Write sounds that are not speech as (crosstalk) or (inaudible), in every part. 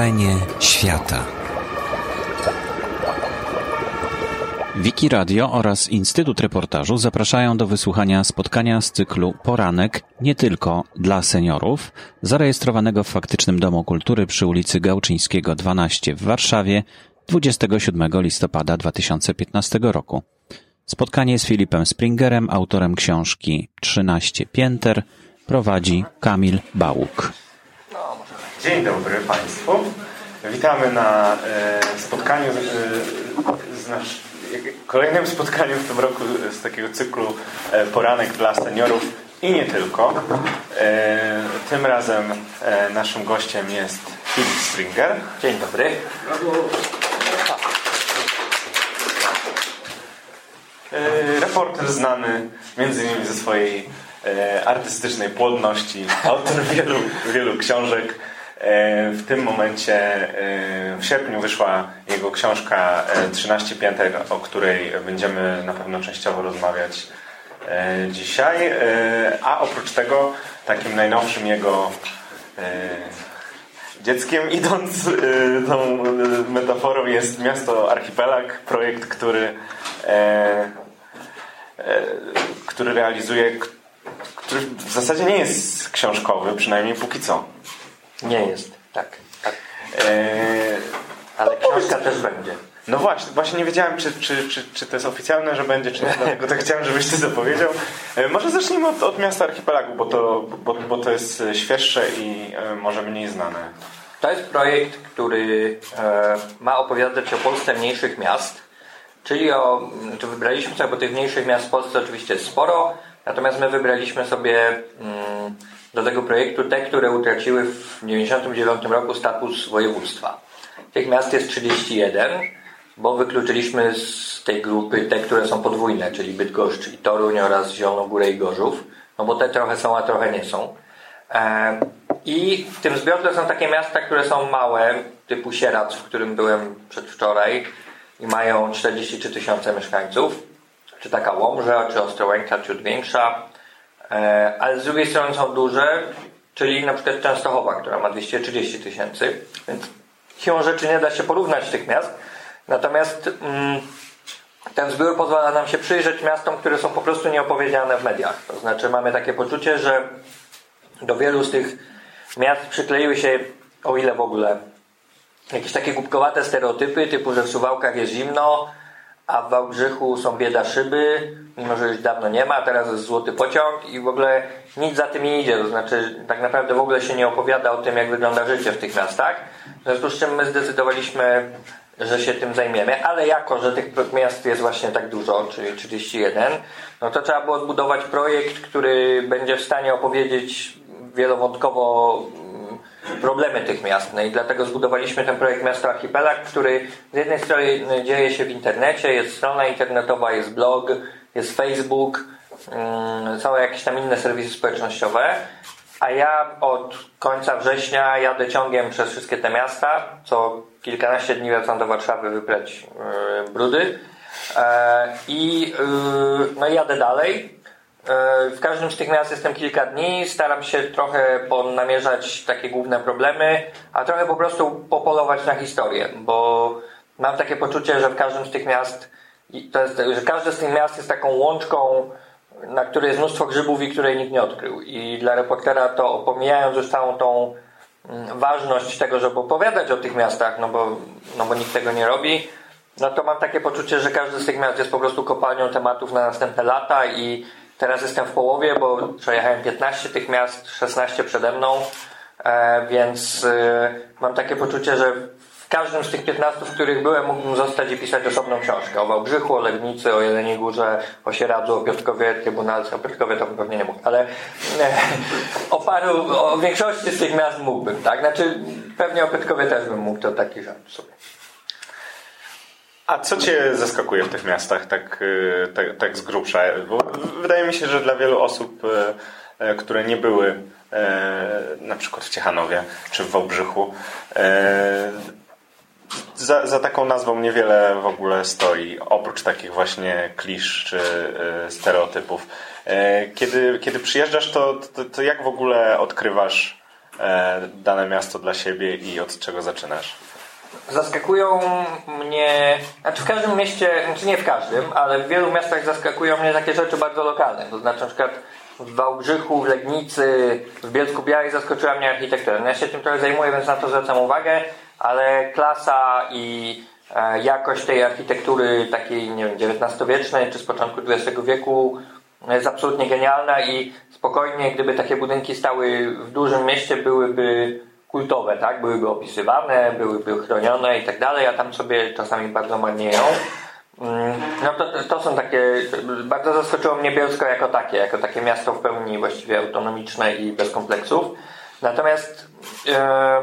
Wrażenie świata. Wiki Radio oraz Instytut Reportażu zapraszają do wysłuchania spotkania z cyklu Poranek nie tylko dla seniorów, zarejestrowanego w faktycznym Domu Kultury przy ulicy Gałczyńskiego 12 w Warszawie 27 listopada 2015 roku. Spotkanie z Filipem Springerem, autorem książki 13 pięter, prowadzi Kamil Bałuk. Dzień dobry Państwu. Witamy na e, spotkaniu, e, z nasz, kolejnym spotkaniu w tym roku z takiego cyklu e, Poranek dla seniorów i nie tylko. Tym razem naszym gościem jest Filip Springer. Dzień dobry. Reporter znany między innymi ze swojej artystycznej płodności, autor wielu, wielu książek. E, w tym momencie e, w sierpniu wyszła jego książka 13 pięter, o której będziemy na pewno częściowo rozmawiać dzisiaj. A oprócz tego takim najnowszym jego dzieckiem, idąc tą metaforą, jest Miasto Archipelag, projekt, który który realizuje, który w zasadzie nie jest książkowy, przynajmniej póki co. Nie jest, tak. tak. Eee, Ale książka też będzie. No właśnie, właśnie nie wiedziałem, czy, czy, czy, czy to jest oficjalne, że będzie, czy nie, dlatego tak chciałem, żebyś ty to powiedział. E, może zacznijmy od, od miasta archipelagu, bo to, bo, bo to jest świeższe i e, może mniej znane. To jest projekt, który e, ma opowiadać o Polsce mniejszych miast, czyli o, czy wybraliśmy sobie, bo tych mniejszych miast w Polsce oczywiście jest sporo, natomiast my wybraliśmy sobie mm, do tego projektu te, które utraciły w 1999 roku status województwa. Tych miast jest 31, bo wykluczyliśmy z tej grupy te, które są podwójne, czyli Bydgoszcz i Toruń oraz Zielonogórę i Gorzów, no bo te trochę są, a trochę nie są. E, I w tym zbiorze są takie miasta, które są małe, typu Sierac, w którym byłem przedwczoraj i mają 43 tysiące mieszkańców, czy taka Łomża, czy Ostrołęka, ciut większa, ale z drugiej strony są duże, czyli na przykład Częstochowa, która ma 230 tysięcy, więc siłą rzeczy nie da się porównać tych miast. Natomiast mm, ten zbiór pozwala nam się przyjrzeć miastom, które są po prostu nieopowiedziane w mediach. To znaczy mamy takie poczucie, że do wielu z tych miast przykleiły się, o ile w ogóle, jakieś takie głupkowate stereotypy, typu, że w Suwałkach jest zimno, a w Wałbrzychu są bieda szyby, mimo że już dawno nie ma, teraz jest złoty pociąg i w ogóle nic za tym nie idzie, to znaczy tak naprawdę w ogóle się nie opowiada o tym, jak wygląda życie w tych miastach. W związku z czym my zdecydowaliśmy, że się tym zajmiemy, ale jako, że tych miast jest właśnie tak dużo, czyli 31, no to trzeba było zbudować projekt, który będzie w stanie opowiedzieć wielowątkowo problemy tych miast. No i dlatego zbudowaliśmy ten projekt Miasto Archipelag, który z jednej strony dzieje się w internecie, jest strona internetowa, jest blog, jest Facebook, mm, są jakieś tam inne serwisy społecznościowe, a ja od końca września jadę ciągiem przez wszystkie te miasta, co kilkanaście dni wracam do Warszawy wyprać yy, brudy. E, i yy, no jadę dalej w każdym z tych miast jestem kilka dni, staram się trochę namierzać takie główne problemy, a trochę po prostu popolować na historię, bo mam takie poczucie, że w każdym z tych miast, to jest, że każde z tych miast jest taką łączką, na której jest mnóstwo grzybów i której nikt nie odkrył. I dla reportera to pomijając już całą tą mm, ważność tego, żeby opowiadać o tych miastach, no bo, no bo nikt tego nie robi, no to mam takie poczucie, że każdy z tych miast jest po prostu kopalnią tematów na następne lata i Teraz jestem w połowie, bo przejechałem 15 tych miast, 16 przede mną, e, więc e, mam takie poczucie, że w każdym z tych 15, w których byłem, mógłbym zostać i pisać osobną książkę. O Wałbrzychu, o Legnicy, o Jeleniej Górze, o Sieradzu, o Piotrkowie Trybunalce. O Piotrkowie to pewnie nie mógł, ale e, o paru, o większości z tych miast mógłbym, tak? Znaczy, pewnie o Piotrkowie też bym mógł, to taki żart sobie. A co Cię zaskakuje w tych miastach tak, tak, tak z grubsza? Bo wydaje mi się, że dla wielu osób, y, y, które nie były na przykład w Ciechanowie czy w Wałbrzychu, za, za taką nazwą niewiele w ogóle stoi, oprócz takich właśnie klisz czy stereotypów. Kiedy, kiedy przyjeżdżasz, to, to, to jak w ogóle odkrywasz dane miasto dla siebie i od czego zaczynasz? Zaskakują mnie, znaczy w każdym mieście, znaczy nie w każdym, ale w wielu miastach zaskakują mnie takie rzeczy bardzo lokalne. To znaczy na przykład w Wałbrzychu, w Legnicy, w Bielsku Białej zaskoczyła mnie architektura. No ja się tym trochę zajmuję, więc na to zwracam uwagę, ale klasa i e, jakość tej architektury takiej, nie wiem, XIX-wiecznej czy z początku XX wieku jest absolutnie genialna i spokojnie, gdyby takie budynki stały w dużym mieście, byłyby kultowe, tak? Byłyby opisywane, byłyby chronione i tak dalej, a tam sobie czasami bardzo marnieją. Mm, no to, to są takie, bardzo zaskoczyło mnie Bielsko jako takie, jako takie miasto w pełni właściwie autonomiczne i bez kompleksów. Natomiast e,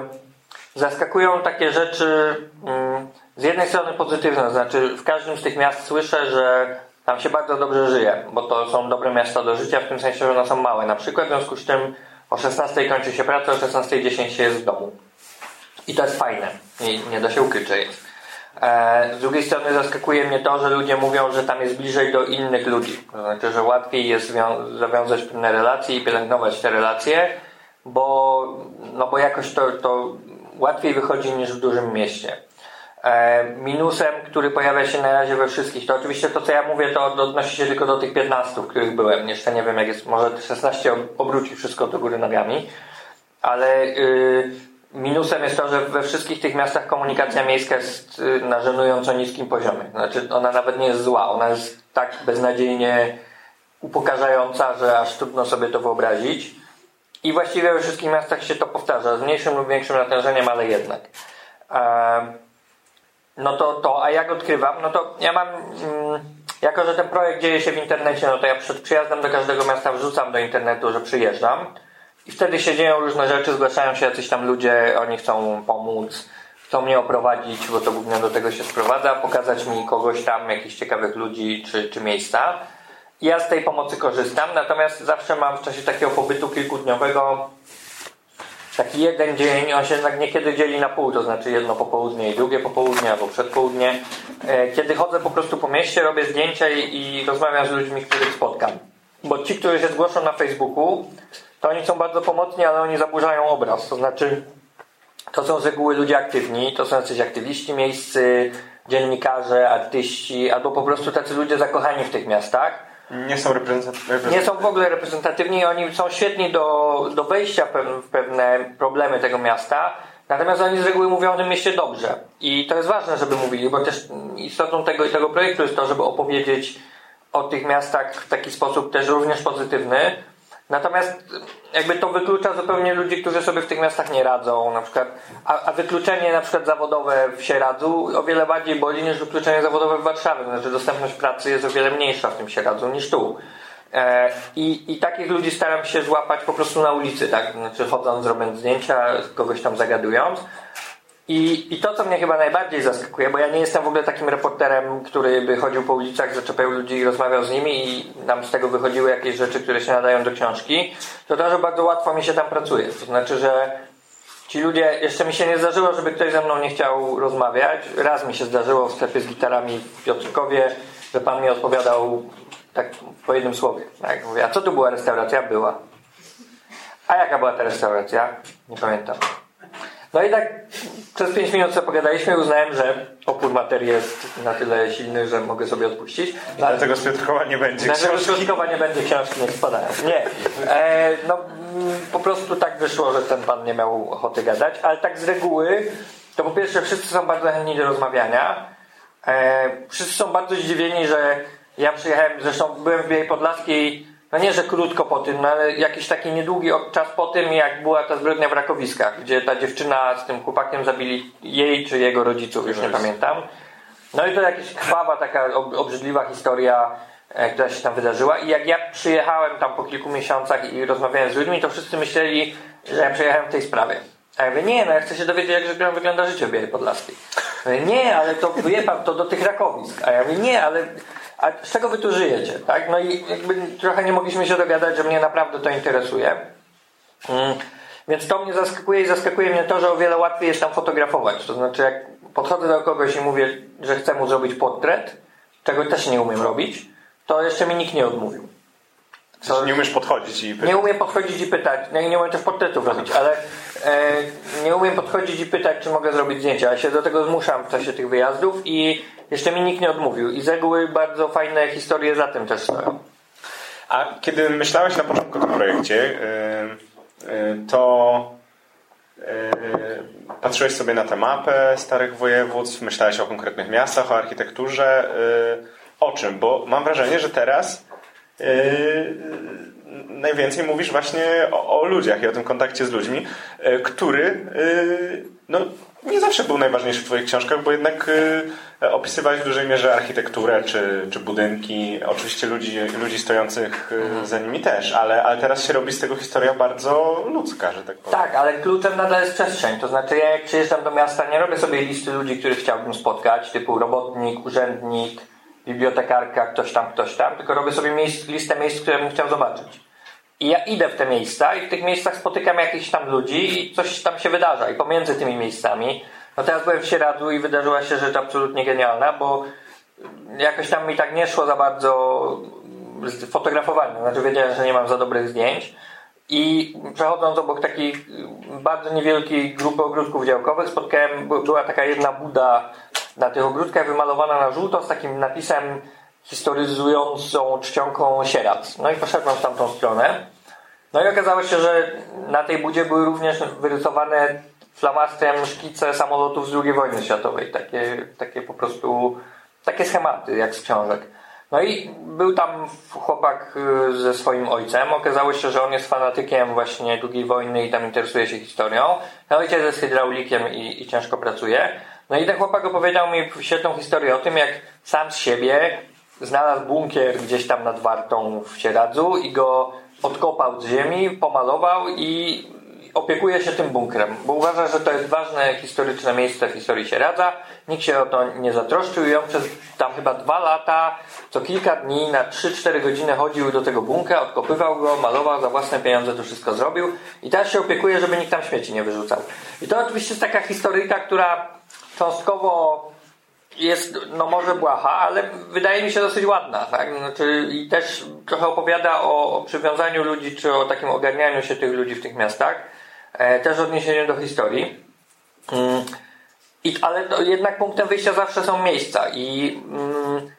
zaskakują takie rzeczy mm, z jednej strony pozytywne, znaczy w każdym z tych miast słyszę, że tam się bardzo dobrze żyje, bo to są dobre miasta do życia, w tym sensie, że one są małe. Na przykład w związku z tym o 16 kończy się praca, o 16.10 się jest w domu. I to jest fajne. Nie, nie da się ukryć, że jest. E, z drugiej strony zaskakuje mnie to, że ludzie mówią, że tam jest bliżej do innych ludzi. To znaczy, że łatwiej jest zawiązać pewne relacje i pielęgnować te relacje, bo, no bo jakoś to, to łatwiej wychodzi niż w dużym mieście. E, minusem, który pojawia się na razie we wszystkich, to oczywiście to, co ja mówię, to odnosi się tylko do tych 15, w których byłem. Jeszcze nie wiem, jak jest, może 16 obróci wszystko do góry nogami, ale yy, minusem jest to, że we wszystkich tych miastach komunikacja miejska jest y, na żenująco niskim poziomie. Znaczy, ona nawet nie jest zła, ona jest tak beznadziejnie upokarzająca, że aż trudno sobie to wyobrazić. I właściwie we wszystkich miastach się to powtarza, z mniejszym lub większym natężeniem, ale jednak. No to to, a jak odkrywam? No to ja mam, mm, jako że ten projekt dzieje się w internecie, no to ja przed przyjazdem do każdego miasta wrzucam do internetu, że przyjeżdżam i wtedy się dzieją różne rzeczy, zgłaszają się jacyś tam ludzie, oni chcą pomóc, chcą mnie oprowadzić, bo to głównie do tego się sprowadza, pokazać mi kogoś tam, jakichś ciekawych ludzi czy, czy miejsca. I ja z tej pomocy korzystam, natomiast zawsze mam w czasie takiego pobytu kilkudniowego taki jeden dzień, on się jednak niekiedy dzieli na pół, to znaczy jedno popołudnie i drugie popołudnie albo przedpołudnie, e, kiedy chodzę po prostu po mieście, robię zdjęcia i rozmawiam z ludźmi, których spotkam. Bo ci, którzy się zgłoszą na Facebooku, to oni są bardzo pomocni, ale oni zaburzają obraz. To znaczy, to są z reguły ludzie aktywni, to są jacyś aktywiści miejscy, dziennikarze, artyści, albo po prostu tacy ludzie zakochani w tych miastach nie są reprezentatywni. Nie są w ogóle reprezentatywni, oni są świetni do, do wejścia w pewne problemy tego miasta, natomiast oni z reguły mówią o tym mieście dobrze. I to jest ważne, żeby mówili, bo też istotą tego i tego projektu jest to, żeby opowiedzieć o tych miastach w taki sposób też również pozytywny, Natomiast jakby to wyklucza zupełnie ludzi, którzy sobie w tych miastach nie radzą, na przykład, a, a wykluczenie na przykład zawodowe w Sieradzu o wiele bardziej boli niż wykluczenie zawodowe w Warszawie. Znaczy dostępność pracy jest o wiele mniejsza w tym Sieradzu niż tu. E, i, I takich ludzi staram się złapać po prostu na ulicy, tak? Znaczy chodząc, robiąc zdjęcia, kogoś tam zagadując. I, I to, co mnie chyba najbardziej zaskakuje, bo ja nie jestem w ogóle takim reporterem, który by chodził po ulicach, zaczepiał ludzi i rozmawiał z nimi i nam z tego wychodziły jakieś rzeczy, które się nadają do książki, to to, że bardzo łatwo mi się tam pracuje. To znaczy, że ci ludzie, jeszcze mi się nie zdarzyło, żeby ktoś ze mną nie chciał rozmawiać. Raz mi się zdarzyło w sklepie z gitarami w Piotrkowie, że pan mi odpowiadał tak po jednym słowie. Tak, mówię, a co tu była restauracja? Była. A jaka była ta restauracja? Nie pamiętam. No i tak przez 5 minut sobie pogadaliśmy uznałem, że opór materii jest na tyle silny, że mogę sobie odpuścić. No, dlatego z Piotrkowa nie będzie Dlatego z Piotrkowa nie będzie książki, nie spadają. Nie. E, no po prostu tak wyszło, że ten pan nie miał ochoty gadać, ale tak z reguły to po pierwsze wszyscy są bardzo chętni do rozmawiania. E, wszyscy są bardzo zdziwieni, że ja przyjechałem, zresztą byłem w Białej Podlaskiej no nie, że krótko po tym, no ale jakiś taki niedługi czas po tym, jak była ta zbrodnia w Rakowiskach, gdzie ta dziewczyna z tym chłopakiem zabili jej czy jego rodziców, już nie pamiętam. No i to jakaś krwawa, taka obrzydliwa historia, e, która się tam wydarzyła. I jak ja przyjechałem tam po kilku miesiącach i rozmawiałem z ludźmi, to wszyscy myśleli, że ja przyjechałem w tej sprawie. A ja mówię, nie, no ja chcę się dowiedzieć, jak wygląda życie w Białej Podlaskiej. Mówię, nie, ale to wie pan, to do tych Rakowisk. A ja mówię, nie, ale a z czego wy tu żyjecie, tak? No i jakby trochę nie mogliśmy się dogadać, że mnie naprawdę to interesuje. Mm. Więc to mnie zaskakuje i zaskakuje mnie to, że o wiele łatwiej jest tam fotografować. To znaczy, jak podchodzę do kogoś i mówię, że chcę mu zrobić portret, czego też nie umiem robić, to jeszcze mi nikt nie odmówił. Nie umiesz podchodzić i pytać. Nie umiem podchodzić i pytać. Nie, nie umiem też portretów robić, ale e, nie umiem podchodzić i pytać, czy mogę zrobić zdjęcia. Ja się do tego zmuszam w czasie tych wyjazdów i jeszcze mi nikt nie odmówił. I z reguły bardzo fajne historie za tym też stoją. A kiedy myślałeś na początku o tym projekcie, yy, yy, to yy, patrzyłeś sobie na tę mapę starych województw, myślałeś o konkretnych miastach, o architekturze. O czym? Bo mam wrażenie, że teraz najwięcej mówisz właśnie o, o, ludziach i o tym kontakcie z ludźmi, który no, nie zawsze był najważniejszy w Twoich książkach, bo jednak opisywałeś w dużej mierze architekturę czy, czy budynki, oczywiście ludzi, ludzi stojących mhm. za nimi też, ale, ale teraz się robi z tego historia bardzo ludzka, że tak powiem. Tak, ale kluczem nadal jest przestrzeń. To znaczy, ja jak przyjeżdżam do miasta, nie robię sobie listy ludzi, których chciałbym spotkać, typu robotnik, urzędnik, bibliotekarka, ktoś tam, ktoś tam, tylko robię sobie miejsc, listę miejsc, które bym chciał zobaczyć. I ja idę w te miejsca i w tych miejscach spotykam jakichś tam ludzi i coś tam się wydarza. I pomiędzy tymi miejscami, no teraz byłem w Sieradzu i wydarzyła się rzecz absolutnie genialna, bo jakoś tam mi tak nie szło za bardzo fotografowanie. Znaczy wiedziałem, że nie mam za dobrych zdjęć. I przechodząc obok takiej bardzo niewielkiej grupy ogródków działkowych spotkałem, była taka jedna buda na tych ogródkach wymalowana na żółto z takim napisem historyzującą czcionką sieradz. No i poszedłem w tamtą stronę. No i okazało się, że na tej budzie były również wyrysowane flamastrem szkice samolotów z II wojny światowej. Takie, takie po prostu, takie schematy jak z książek. No i był tam chłopak y, ze swoim ojcem. Okazało się, że on jest fanatykiem właśnie II wojny i tam interesuje się historią. No ojciec jest hydraulikiem i, i ciężko pracuje. No i ten chłopak opowiedział mi świetną historię o tym, jak sam z siebie znalazł bunkier gdzieś tam nad Wartą w Sieradzu i go odkopał z ziemi, pomalował i opiekuje się tym bunkrem, bo uważa, że to jest ważne historyczne miejsce w historii Sieradza. Nikt się o to nie zatroszczył i on przez tam chyba dwa lata, co kilka dni, na 3-4 godziny chodził do tego bunkra, odkopywał go, malował, za własne pieniądze to wszystko zrobił i teraz się opiekuje, żeby nikt tam śmieci nie wyrzucał. I to oczywiście jest taka historyjka, która cząstkowo jest, no może błaha, ale wydaje mi się dosyć ładna, tak? Znaczy, I też trochę opowiada o, o przywiązaniu ludzi, czy o takim ogarnianiu się tych ludzi w tych miastach. E, też odniesienie do historii. Mm, i, ale to jednak punktem wyjścia zawsze są miejsca i, mm,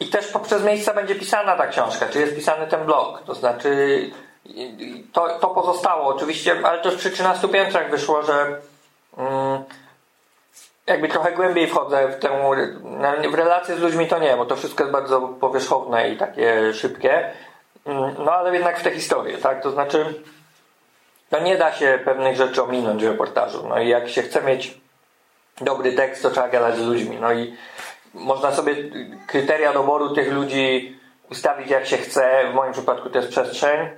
i też poprzez miejsca będzie pisana ta książka, czy jest pisany ten blog. To znaczy to, to pozostało oczywiście, ale to przy 13 piętrach wyszło, że mm, jakby trochę głębiej wchodzę w tę w relacje z ludźmi to nie, bo to wszystko jest bardzo powierzchowne i takie szybkie. No ale jednak w te historie, tak? To znaczy no nie da się pewnych rzeczy ominąć w reportażu. No i jak się chce mieć dobry tekst, to trzeba gadać z ludźmi. No i można sobie kryteria doboru tych ludzi ustawić jak się chce. W moim przypadku to jest przestrzeń.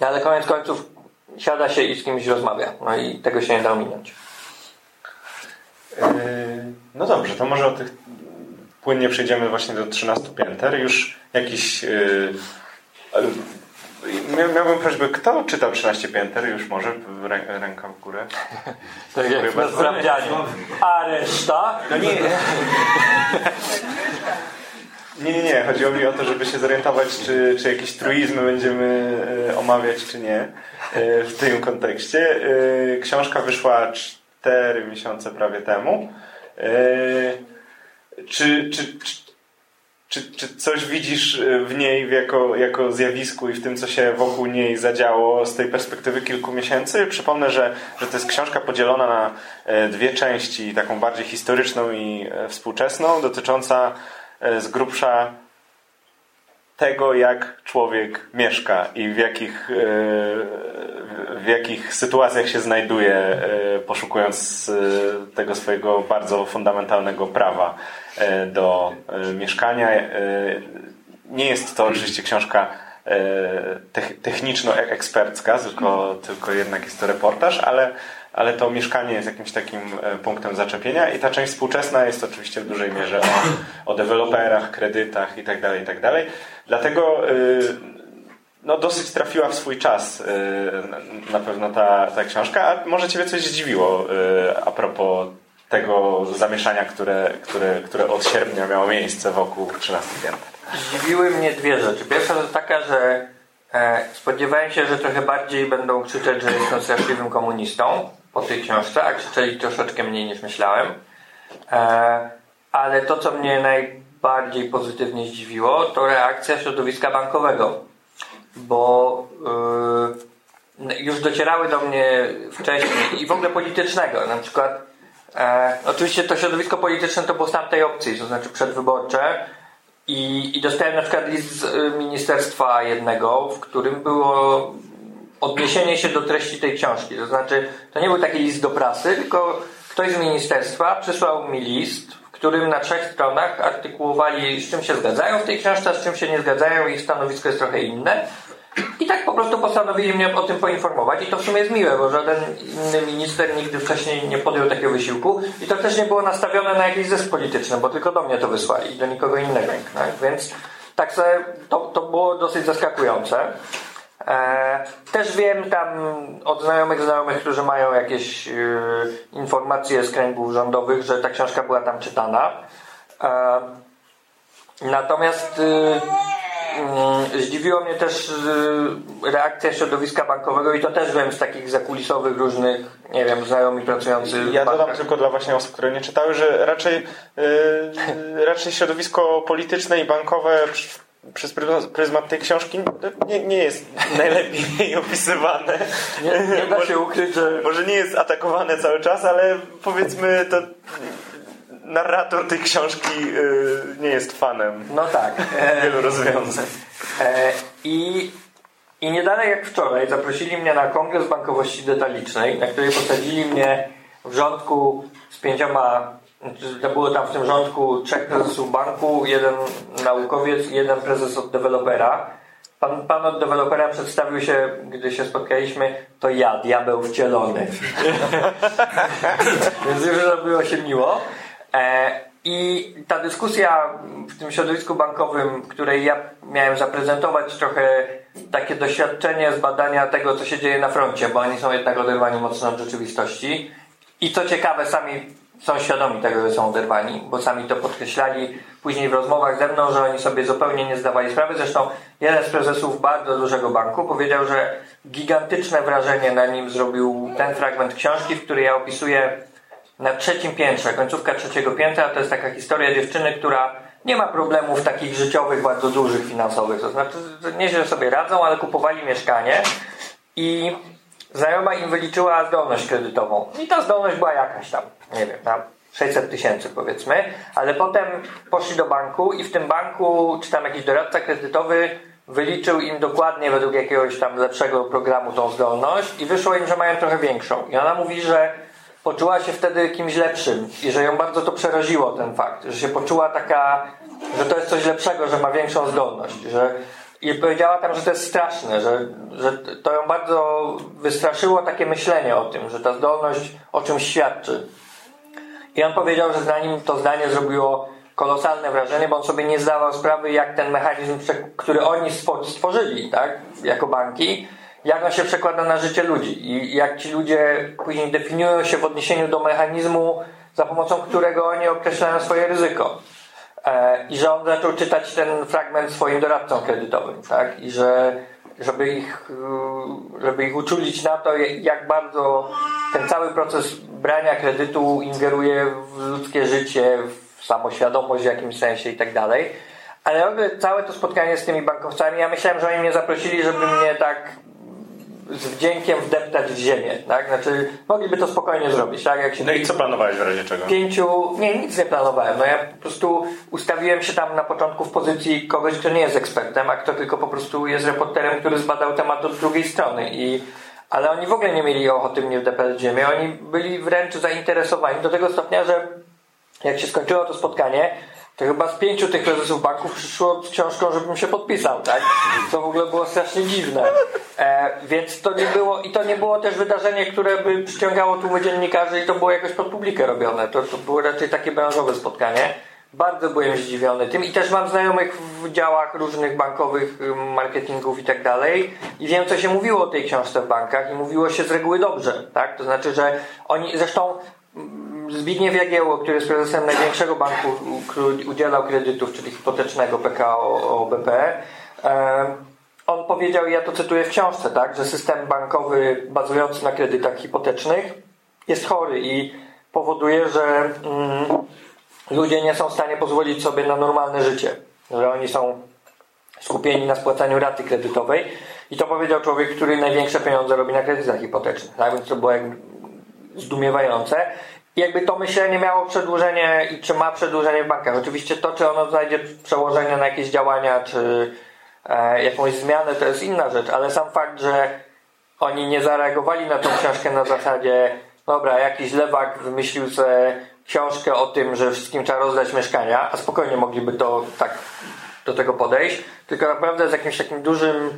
Ale koniec końców siada się i z kimś rozmawia. No i tego się nie da ominąć. Yy, no dobrze, to może o tych płynnie przejdziemy właśnie do 13 pięter. Już jakiś yy, Miałbym prośbę, kto czytał 13 pięter? Już może ręka w górę. (laughs) Tak jak na. A reszta? No nie. Nie, nie, nie. Chodziło mi o to, żeby się zorientować, czy, czy jakieś truizmy będziemy e, omawiać, czy nie e, w tym kontekście. E, książka wyszła 4 miesiące prawie temu. Czy, czy, czy czy, czy coś widzisz y, w niej jako, jako zjawisku i w tym, co się wokół niej zadziało z tej perspektywy kilku miesięcy? Przypomnę, że, że to jest książka podzielona na e, dwie części, taką bardziej historyczną i e, współczesną, dotycząca e, z grubsza tego, jak człowiek mieszka i w jakich, w jakich sytuacjach się znajduje, poszukując tego swojego bardzo fundamentalnego prawa do mieszkania. Nie jest to oczywiście książka techniczno-ekspercka, tylko, tylko jednak jest to reportaż, ale, ale to mieszkanie jest jakimś takim punktem zaczepienia i ta część współczesna jest oczywiście w dużej mierze o, o deweloperach, kredytach itd., tak itd. Tak Dlatego y, no, dosyć trafiła w swój czas y, na pewno ta, ta książka, a może Ciebie coś zdziwiło y, a propos tego zamieszania, które, które, które od sierpnia miało miejsce wokół 13 pięter. zdziwiły mnie dwie rzeczy. Pierwsza to taka, że e, spodziewałem się, że trochę bardziej będą krzyczeć, że jestem straszliwym komunistą po tej książce, a krzyczeli troszeczkę mniej niż myślałem. E, ale to, co mnie najbardziej pozytywnie zdziwiło, to reakcja środowiska bankowego. Bo yy, już docierały do mnie wcześniej i w ogóle politycznego. Na przykład, e, oczywiście to środowisko polityczne to było z tamtej opcji, to znaczy przedwyborcze. I, I dostałem na przykład list z y, ministerstwa jednego, w którym było odniesienie się do treści tej książki. To znaczy, to nie był taki list do prasy, tylko ktoś z ministerstwa przysłał mi list, w którym na trzech stronach artykułowali, z czym się zgadzają w tej książce, z czym się nie zgadzają, ich stanowisko jest trochę inne. I tak po prostu postanowili mnie o tym poinformować i to w sumie jest miłe, bo żaden inny minister nigdy wcześniej nie podjął takiego wysiłku i to też nie było nastawione na jakiś zysk polityczny, bo tylko do mnie to wysłali i do nikogo innego. Tak? Więc tak sobie, to, to było dosyć zaskakujące. E, też wiem tam od znajomych znajomych, którzy mają jakieś e, informacje z kręgów rządowych, że ta książka była tam czytana. E, natomiast mm, zdziwiło mnie też reakcja środowiska bankowego i to też wiem z takich zakulisowych różnych, nie wiem, znajomi pracujący Ja dodam tylko dla właśnie osób, które nie czytały, że raczej, raczej środowisko polityczne i bankowe przez pryzmat tej książki nie, nie jest (laughs) najlepiej opisywane. Nie, nie da się ukryć, że... Może nie jest atakowane cały czas, ale powiedzmy to narrator tej książki y, nie jest fanem no tak. wielu rozwiązań. E, I, I nie dalej jak wczoraj zaprosili mnie na kongres bankowości detalicznej, na której posadzili mnie w rządku z pięcioma to było tam w tym rządku trzech prezesów banku, jeden naukowiec i jeden prezes od dewelopera. Pan, pan od dewelopera przedstawił się, gdy się spotkaliśmy, to ja, diabeł wcielony. (laughs) Więc już zrobiło się miło. E, I ta dyskusja w tym środowisku bankowym, której ja miałem zaprezentować trochę takie doświadczenie z badania tego, co się dzieje na froncie, bo oni są jednak oderwani mocno od rzeczywistości. I co ciekawe, sami są świadomi tego, że są oderwani, bo sami to podkreślali później w rozmowach ze mną, że oni sobie zupełnie nie zdawali sprawy. Zresztą jeden z prezesów bardzo dużego banku powiedział, że gigantyczne wrażenie na nim zrobił ten fragment książki, w której ja opisuję na trzecim piętrze, końcówka trzeciego piętra, to jest taka historia dziewczyny, która nie ma problemów takich życiowych, bardzo dużych, finansowych. To znaczy, nieźle sobie radzą, ale kupowali mieszkanie i znajoma im wyliczyła zdolność kredytową. I ta zdolność była jakaś tam, nie wiem, na 600 tysięcy powiedzmy, ale potem poszli do banku i w tym banku, czy tam jakiś doradca kredytowy wyliczył im dokładnie według jakiegoś tam lepszego programu tą zdolność i wyszło im, że mają trochę większą. I ona mówi, że poczuła się wtedy kimś lepszym i że ją bardzo to przeraziło ten fakt, że się poczuła taka, że to jest coś lepszego, że ma większą zdolność, że i powiedziała tam, że to jest straszne, że, że to ją bardzo wystraszyło takie myślenie o tym, że ta zdolność o czymś świadczy. I on powiedział, że za nim to zdanie zrobiło kolosalne wrażenie, bo on sobie nie zdawał sprawy, jak ten mechanizm, który oni stworzyli, tak, jako banki, jak on się przekłada na życie ludzi i jak ci ludzie później definiują się w odniesieniu do mechanizmu, za pomocą którego oni określają swoje ryzyko. E, I że on zaczął czytać ten fragment swoim doradcom kredytowym, tak? I że żeby ich, e, żeby ich uczulić na to, jak bardzo ten cały proces brania kredytu ingeruje w ludzkie życie, w samoświadomość w jakimś sensie i tak dalej. Ale całe to spotkanie z tymi bankowcami, ja myślałem, że oni mnie zaprosili, żeby mnie tak z wdziękiem wdeptać w ziemię, tak? Znaczy, mogliby to spokojnie zrobić, tak? Jak się no i co planowałeś w razie czego? Pięciu... Nie, nic nie planowałem. No ja po prostu ustawiłem się tam na początku w pozycji kogoś, kto nie jest ekspertem, a kto tylko po prostu jest reporterem, który zbadał temat od drugiej strony i ale oni w ogóle nie mieli ochoty mnie wdeptać w ziemię. Oni byli wręcz zainteresowani do tego stopnia, że jak się skończyło to spotkanie, to chyba z pięciu tych prezesów banków przyszło książką, żebym się podpisał, tak? To w ogóle było strasznie dziwne. E, więc to nie było, i to nie było też wydarzenie, które by przyciągało tłumy dziennikarzy i to było jakoś pod publikę robione. To, to było raczej takie branżowe spotkanie. Bardzo byłem zdziwiony tym i też mam znajomych w działach różnych bankowych, marketingów i tak dalej i wiem, co się mówiło o tej książce w bankach i mówiło się z reguły dobrze, tak? To znaczy, że oni, zresztą Zbigniew Jagiełło, który jest prezesem największego banku, który udzielał kredytów, czyli hipotecznego PKO BP, on powiedział, ja to cytuję w książce, tak, że system bankowy bazujący na kredytach hipotecznych jest chory i powoduje, że mm, ludzie nie są w stanie pozwolić sobie na normalne życie, że oni są skupieni na spłacaniu raty kredytowej i to powiedział człowiek, który największe pieniądze robi na kredytach hipotecznych, tak, więc to było jakby zdumiewające. Jakby to myślenie miało przedłużenie i czy ma przedłużenie w bankach. Oczywiście to, czy ono znajdzie przełożenie na jakieś działania, czy e, jakąś zmianę, to jest inna rzecz, ale sam fakt, że oni nie zareagowali na tą książkę na zasadzie dobra, jakiś lewak wymyślił sobie książkę o tym, że wszystkim trzeba rozdać mieszkania, a spokojnie mogliby to tak do tego podejść, tylko naprawdę z jakimś takim dużym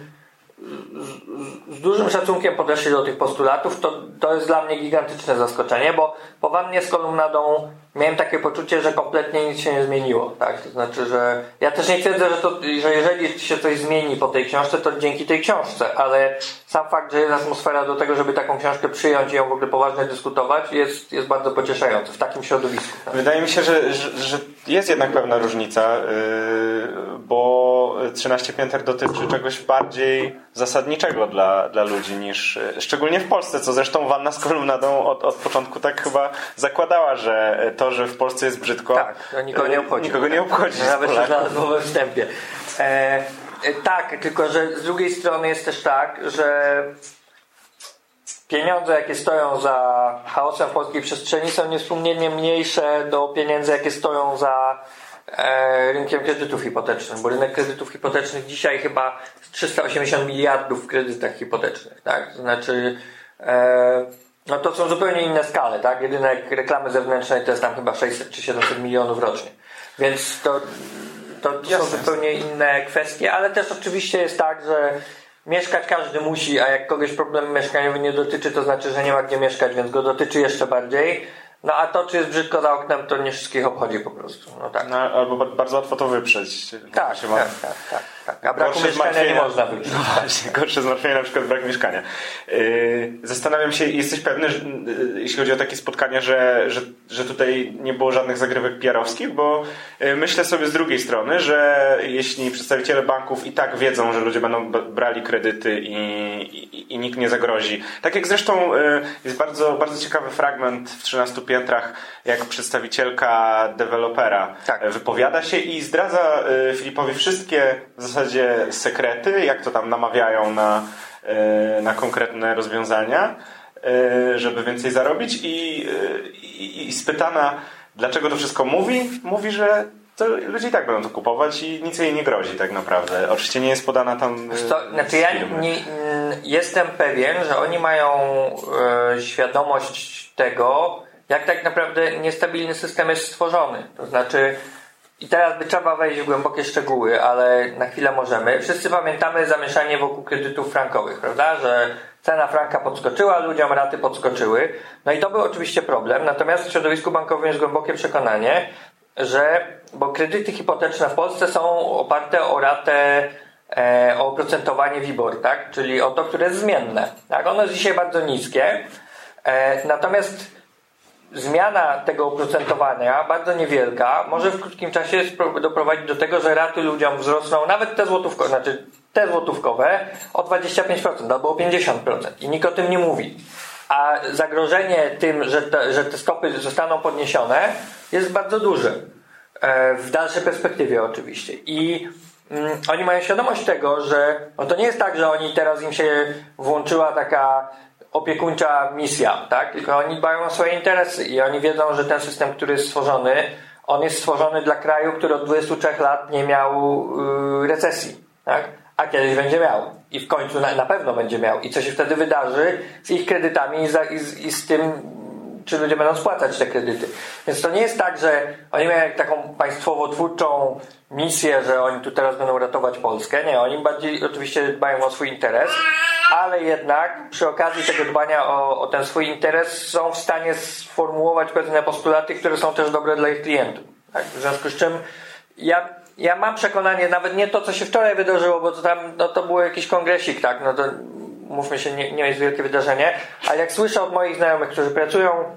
z, dużym szacunkiem podeszli do tych postulatów, to, to jest dla mnie gigantyczne zaskoczenie, bo po wannie z kolumnadą miałem takie poczucie, że kompletnie nic się nie zmieniło. Tak? To znaczy, że ja też nie twierdzę, że, to, że jeżeli się coś zmieni po tej książce, to dzięki tej książce, ale sam fakt, że jest atmosfera do tego, żeby taką książkę przyjąć i ją w ogóle poważnie dyskutować, jest, jest bardzo pocieszający w takim środowisku. Tak? Wydaje mi się, że, że, że, jest jednak pewna różnica, yy, bo 13 pięter dotyczy czegoś bardziej zasadniczego dla, dla ludzi niż, szczególnie w Polsce, co zresztą Wanna z kolumnadą od, od początku tak chyba zakładała, że to, że w Polsce jest brzydko, tak, nikogo nie obchodzi. Nikogo nie obchodzi. Nawet się znalazło we wstępie. E, tak, tylko że z drugiej strony jest też tak, że pieniądze, jakie stoją za chaosem w polskiej przestrzeni są niespomnienie mniejsze do pieniędzy, jakie stoją za e, rynkiem kredytów hipotecznych, bo rynek kredytów hipotecznych dzisiaj chyba 380 miliardów w kredytach hipotecznych, tak? Znaczy e, no to są zupełnie inne skale, tak? Jedynek reklamy zewnętrznej to jest tam chyba 600 czy 700 milionów rocznie. Więc to, to, to są zupełnie inne kwestie, ale też oczywiście jest tak, że mieszkać każdy musi, a jak kogoś problem mieszkaniowy nie dotyczy, to znaczy, że nie ma gdzie mieszkać, więc go dotyczy jeszcze bardziej. No a to, czy jest brzydko za oknem, to nie wszystkich obchodzi po prostu. No, tak. No, albo bardzo łatwo to wyprzeć. Tak, tak, tak, tak, tak. A braku mieszkania nie można wyprzeć. No właśnie, gorsze zmartwienie na przykład brak mieszkania. Yy, zastanawiam się, jesteś pewny, że, yy, jeśli chodzi o takie spotkania, że, że, że tutaj nie było żadnych zagrywek PR-owskich, bo yy, myślę sobie z drugiej strony, że jeśli przedstawiciele banków i tak wiedzą, że ludzie będą brali kredyty i, i, i nikt nie zagrozi. Tak jak zresztą yy, jest bardzo, bardzo ciekawy fragment w 13 piętrach, jak przedstawicielka dewelopera tak. wypowiada się i zdradza y, Filipowi wszystkie w zasadzie sekrety, jak to tam namawiają na, y, na konkretne rozwiązania, y, żeby więcej zarobić i, i, i spytana, dlaczego to wszystko mówi, mówi, że to ludzie i tak będą to kupować i nic jej nie grozi tak naprawdę. Oczywiście nie jest podana tam. To, znaczy ja nie, jestem pewien, że oni mają e, świadomość tego, jak tak naprawdę niestabilny system jest stworzony. To znaczy, i teraz by trzeba wejść w głębokie szczegóły, ale na chwilę możemy. Wszyscy pamiętamy zamieszanie wokół kredytów frankowych, prawda? Że cena franka podskoczyła, ludziom raty podskoczyły. No i to był oczywiście problem. Natomiast w środowisku bankowym jest głębokie przekonanie, że, bo kredyty hipoteczne w Polsce są oparte o ratę e, o oprocentowanie WIBOR, tak? Czyli o to, które jest zmienne. Tak? Ono jest dzisiaj bardzo niskie. E, natomiast zmiana tego oprocentowania, bardzo niewielka, może w krótkim czasie doprowadzić do tego, że raty ludziom wzrosną, nawet te złotówkowe, znaczy te złotówkowe o 25% albo o 50% i nikt o tym nie mówi. A zagrożenie tym, że te, że te stopy zostaną podniesione jest bardzo duże. E, w dalszej perspektywie oczywiście. I mm, oni mają świadomość tego, że no to nie jest tak, że oni teraz im się włączyła taka opiekuńcza misja, tak? Tylko oni dbają o swoje interesy i oni wiedzą, że ten system, który jest stworzony, on jest stworzony dla kraju, który od 23 lat nie miał yy, recesji, tak? A kiedyś będzie miał. I w końcu na, na, pewno będzie miał. I co się wtedy wydarzy z ich kredytami i, za, i, z, i z tym, czy ludzie będą spłacać te kredyty. Więc to nie jest tak, że oni mają taką państwowo-twórczą misję, że oni tu teraz będą ratować Polskę. Nie, oni bardziej oczywiście dbają o swój interes, ale jednak przy okazji tego dbania o, o ten swój interes są w stanie sformułować pewne postulaty, które są też dobre dla ich klientów. Tak? W związku z czym ja, ja mam przekonanie, nawet nie to, co się wczoraj wydarzyło, bo to tam no, to było jakiś kongresik, tak? No to mówmy się, nie, nie jest wielkie wydarzenie, ale jak słyszę od moich znajomych, którzy pracują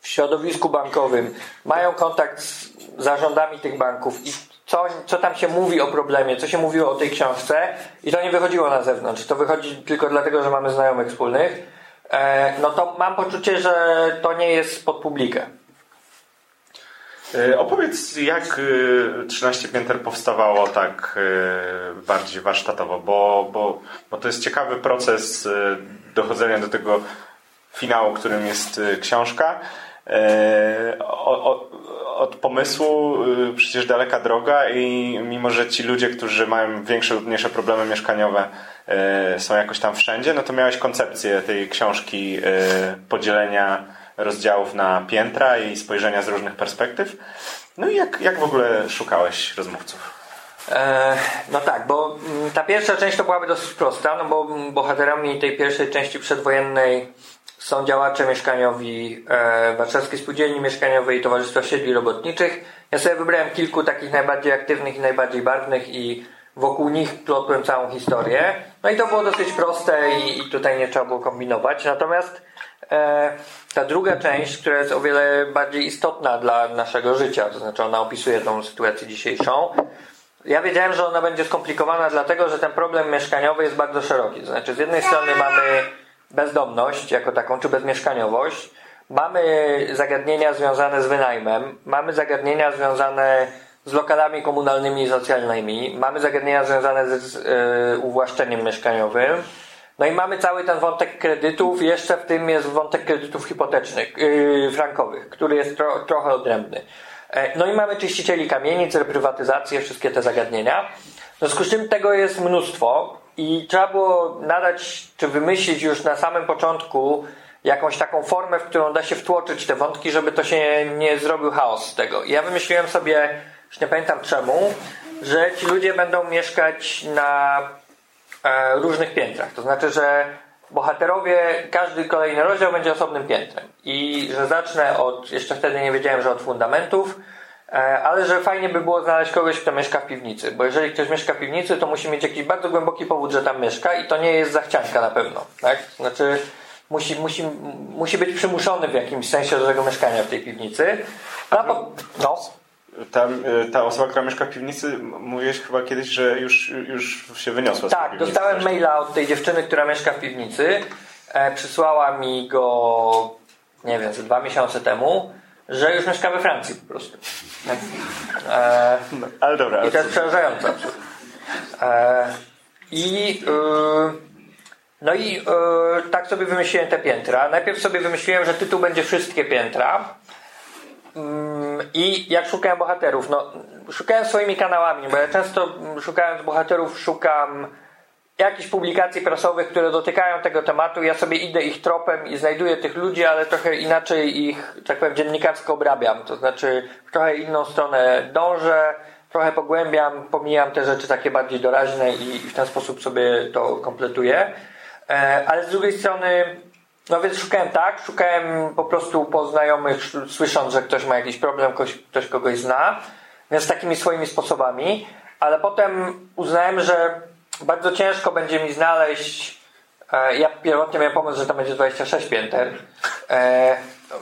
w środowisku bankowym, mają kontakt z zarządami tych banków i co, co tam się mówi o problemie, co się mówiło o tej książce i to nie wychodziło na zewnątrz, to wychodzi tylko dlatego, że mamy znajomych wspólnych, e, no to mam poczucie, że to nie jest pod publikę. E, opowiedz, jak 13 e, pięter powstawało tak bardziej warsztatowo, bo, bo, bo to jest ciekawy proces dochodzenia do tego finału, którym jest książka. Od pomysłu przecież daleka droga i mimo, że ci ludzie, którzy mają większe lub mniejsze problemy mieszkaniowe są jakoś tam wszędzie, no to miałeś koncepcję tej książki podzielenia rozdziałów na piętra i spojrzenia z różnych perspektyw. No i jak, jak w ogóle szukałeś rozmówców? E, no tak, bo mm, ta pierwsza część to byłaby dosyć prosta, no bo bohaterami tej pierwszej części przedwojennej są działacze mieszkaniowi e, Warszawskiej Spółdzielni Mieszkaniowej i Towarzystwa Siedli Robotniczych. Ja sobie wybrałem kilku takich najbardziej aktywnych i najbardziej barwnych i wokół nich plotłem całą historię. No i to było dosyć proste i, i tutaj nie trzeba było kombinować. Natomiast ta druga część, która jest o wiele bardziej istotna dla naszego życia, to znaczy ona opisuje tą sytuację dzisiejszą. Ja wiedziałem, że ona będzie skomplikowana, dlatego że ten problem mieszkaniowy jest bardzo szeroki. To znaczy, z jednej strony mamy bezdomność jako taką, czy bezmieszkaniowość, mamy zagadnienia związane z wynajmem, mamy zagadnienia związane z lokalami komunalnymi i socjalnymi, mamy zagadnienia związane z yy, uwłaszczeniem mieszkaniowym, no i mamy cały ten wątek kredytów, jeszcze w tym jest wątek kredytów hipotecznych, yy, frankowych, który jest tro, trochę odrębny. E, no i mamy czyścicieli kamienic, reprywatyzację, wszystkie te zagadnienia. W związku z czym tego jest mnóstwo i trzeba było nadać, czy wymyślić już na samym początku jakąś taką formę, w którą da się wtłoczyć te wątki, żeby to się nie zrobił chaos z tego. I ja wymyśliłem sobie, już nie pamiętam czemu, że ci ludzie będą mieszkać na różnych piętrach. To znaczy, że bohaterowie, każdy kolejny rozdział będzie osobnym piętrem. I że zacznę od, jeszcze wtedy nie wiedziałem, że od fundamentów, e, ale że fajnie by było znaleźć kogoś, kto mieszka w piwnicy. Bo jeżeli ktoś mieszka w piwnicy, to musi mieć jakiś bardzo głęboki powód, że tam mieszka i to nie jest zachcianka na pewno. Tak? Znaczy, musi, musi, musi być przymuszony w jakimś sensie do tego mieszkania w tej piwnicy. No, no ta, y, ta osoba, która mieszka w piwnicy, mówiłeś chyba kiedyś, że już, już się wyniosła z Tak, dostałem zresztą. maila od tej dziewczyny, która mieszka w piwnicy. E, przysłała mi go, nie wiem, ze dwa miesiące temu, że już mieszka we Francji po prostu. E, no, ale dobra. I to jest przerażające. E, I y, no i y, tak sobie wymyśliłem te piętra. Najpierw sobie wymyśliłem, że tytuł będzie wszystkie piętra. Mm, I jak szukałem bohaterów, no szukałem swoimi kanałami, bo ja często szukając bohaterów szukam jakichś publikacji prasowych, które dotykają tego tematu. Ja sobie idę ich tropem i znajduję tych ludzi, ale trochę inaczej ich, tak powiem, dziennikarsko obrabiam. To znaczy w trochę inną stronę dążę, trochę pogłębiam, pomijam te rzeczy takie bardziej doraźne i w ten sposób sobie to kompletuję. E, ale z drugiej strony no więc szukałem tak, szukałem po prostu po znajomych, słysząc, że ktoś ma jakiś problem, ktoś, ktoś kogoś zna, więc takimi swoimi sposobami, ale potem uznałem, że bardzo ciężko będzie mi znaleźć. E, ja pierwotnie miałem pomysł, że tam będzie 26 pięter. E,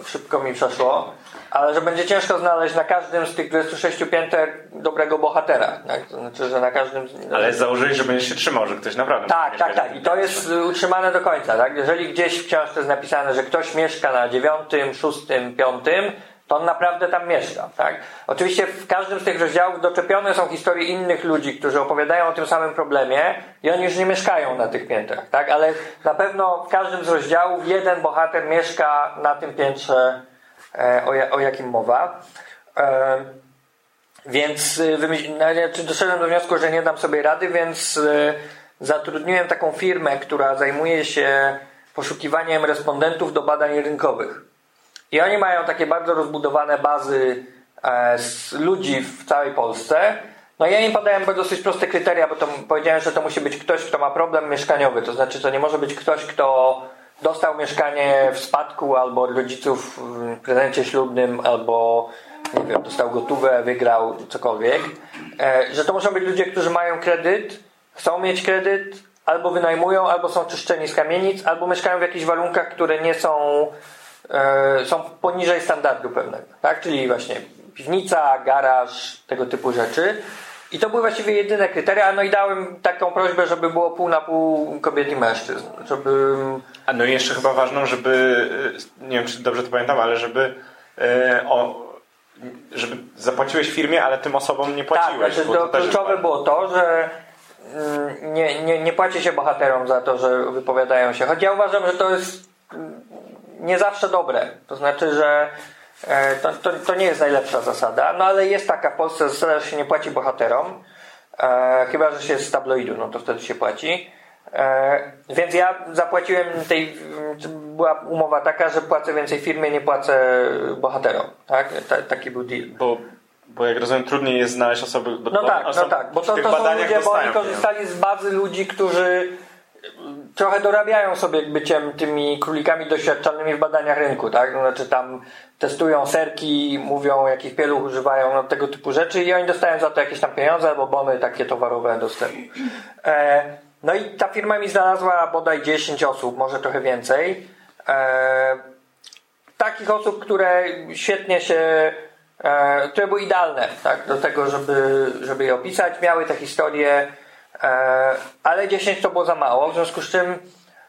szybko mi przeszło ale że będzie ciężko znaleźć na każdym z tych 26 pięter dobrego bohatera. Tak? To znaczy, że na każdym. Ale założyli, że będzie się trzymał, że ktoś naprawdę. Tak, tak, tak. I to jest utrzymane do końca. Tak? Jeżeli gdzieś w książce jest napisane, że ktoś mieszka na dziewiątym, szóstym, piątym, to on naprawdę tam mieszka. Tak? Oczywiście w każdym z tych rozdziałów doczepione są historie innych ludzi, którzy opowiadają o tym samym problemie i oni już nie mieszkają na tych piętrach. Tak? Ale na pewno w każdym z rozdziałów jeden bohater mieszka na tym piętrze o, o jakim mowa. E, więc y, doszedłem do wniosku, że nie dam sobie rady, więc y, zatrudniłem taką firmę, która zajmuje się poszukiwaniem respondentów do badań rynkowych. I oni mają takie bardzo rozbudowane bazy e, z ludzi w całej Polsce. No ja im podałem dosyć proste kryteria, bo to powiedziałem, że to musi być ktoś, kto ma problem mieszkaniowy. To znaczy, to nie może być ktoś, kto dostał mieszkanie w spadku albo od rodziców w prezencie ślubnym, albo nie wiem, dostał gotówę, wygrał cokolwiek, e, że to muszą być ludzie, którzy mają kredyt, chcą mieć kredyt, albo wynajmują, albo są czyszczeni z kamienic, albo mieszkają w jakichś warunkach, które nie są e, są poniżej standardu pewnego, tak? Czyli właśnie piwnica, garaż, tego typu rzeczy. I to były właściwie jedyne kryteria, no i dałem taką prośbę, żeby było pół na pół kobiet i mężczyzn, żeby... A no i jeszcze chyba ważną, żeby, e, nie wiem czy dobrze to pamiętam, ale żeby e, o, żeby zapłaciłeś firmie, ale tym osobom nie płaciłeś. Tak, znaczy to, to kluczowe było to, że mm, nie, nie, nie płaci się bohaterom za to, że wypowiadają się. Choć ja uważam, że to jest mm, nie zawsze dobre. To znaczy, że to, to, to nie jest najlepsza zasada, no ale jest taka w Polsce zasada, że się nie płaci bohaterom. E, chyba, że się jest z tabloidu, no to wtedy się płaci. E, więc ja zapłaciłem tej, była umowa taka, że płacę więcej firmie, nie płacę bohaterom. Tak? taki był deal. Bo, bo jak rozumiem, trudniej jest znaleźć osoby. Bo, no tak, no tak, bo to, to są ludzie, bo oni korzystali z bazy ludzi, którzy trochę dorabiają sobie byciem tymi królikami doświadczonymi w badaniach rynku, tak? Znaczy tam testują serki, mówią jakich pieluch używają, no, tego typu rzeczy i oni dostają za to jakieś tam pieniądze albo bony takie towarowe dostępu. E, no i ta firma mi znalazła bodaj 10 osób, może trochę więcej. E, takich osób, które świetnie się, e, które były idealne tak, do tego, żeby, żeby je opisać. Miały te historie, ale 10 to było za mało, w związku z czym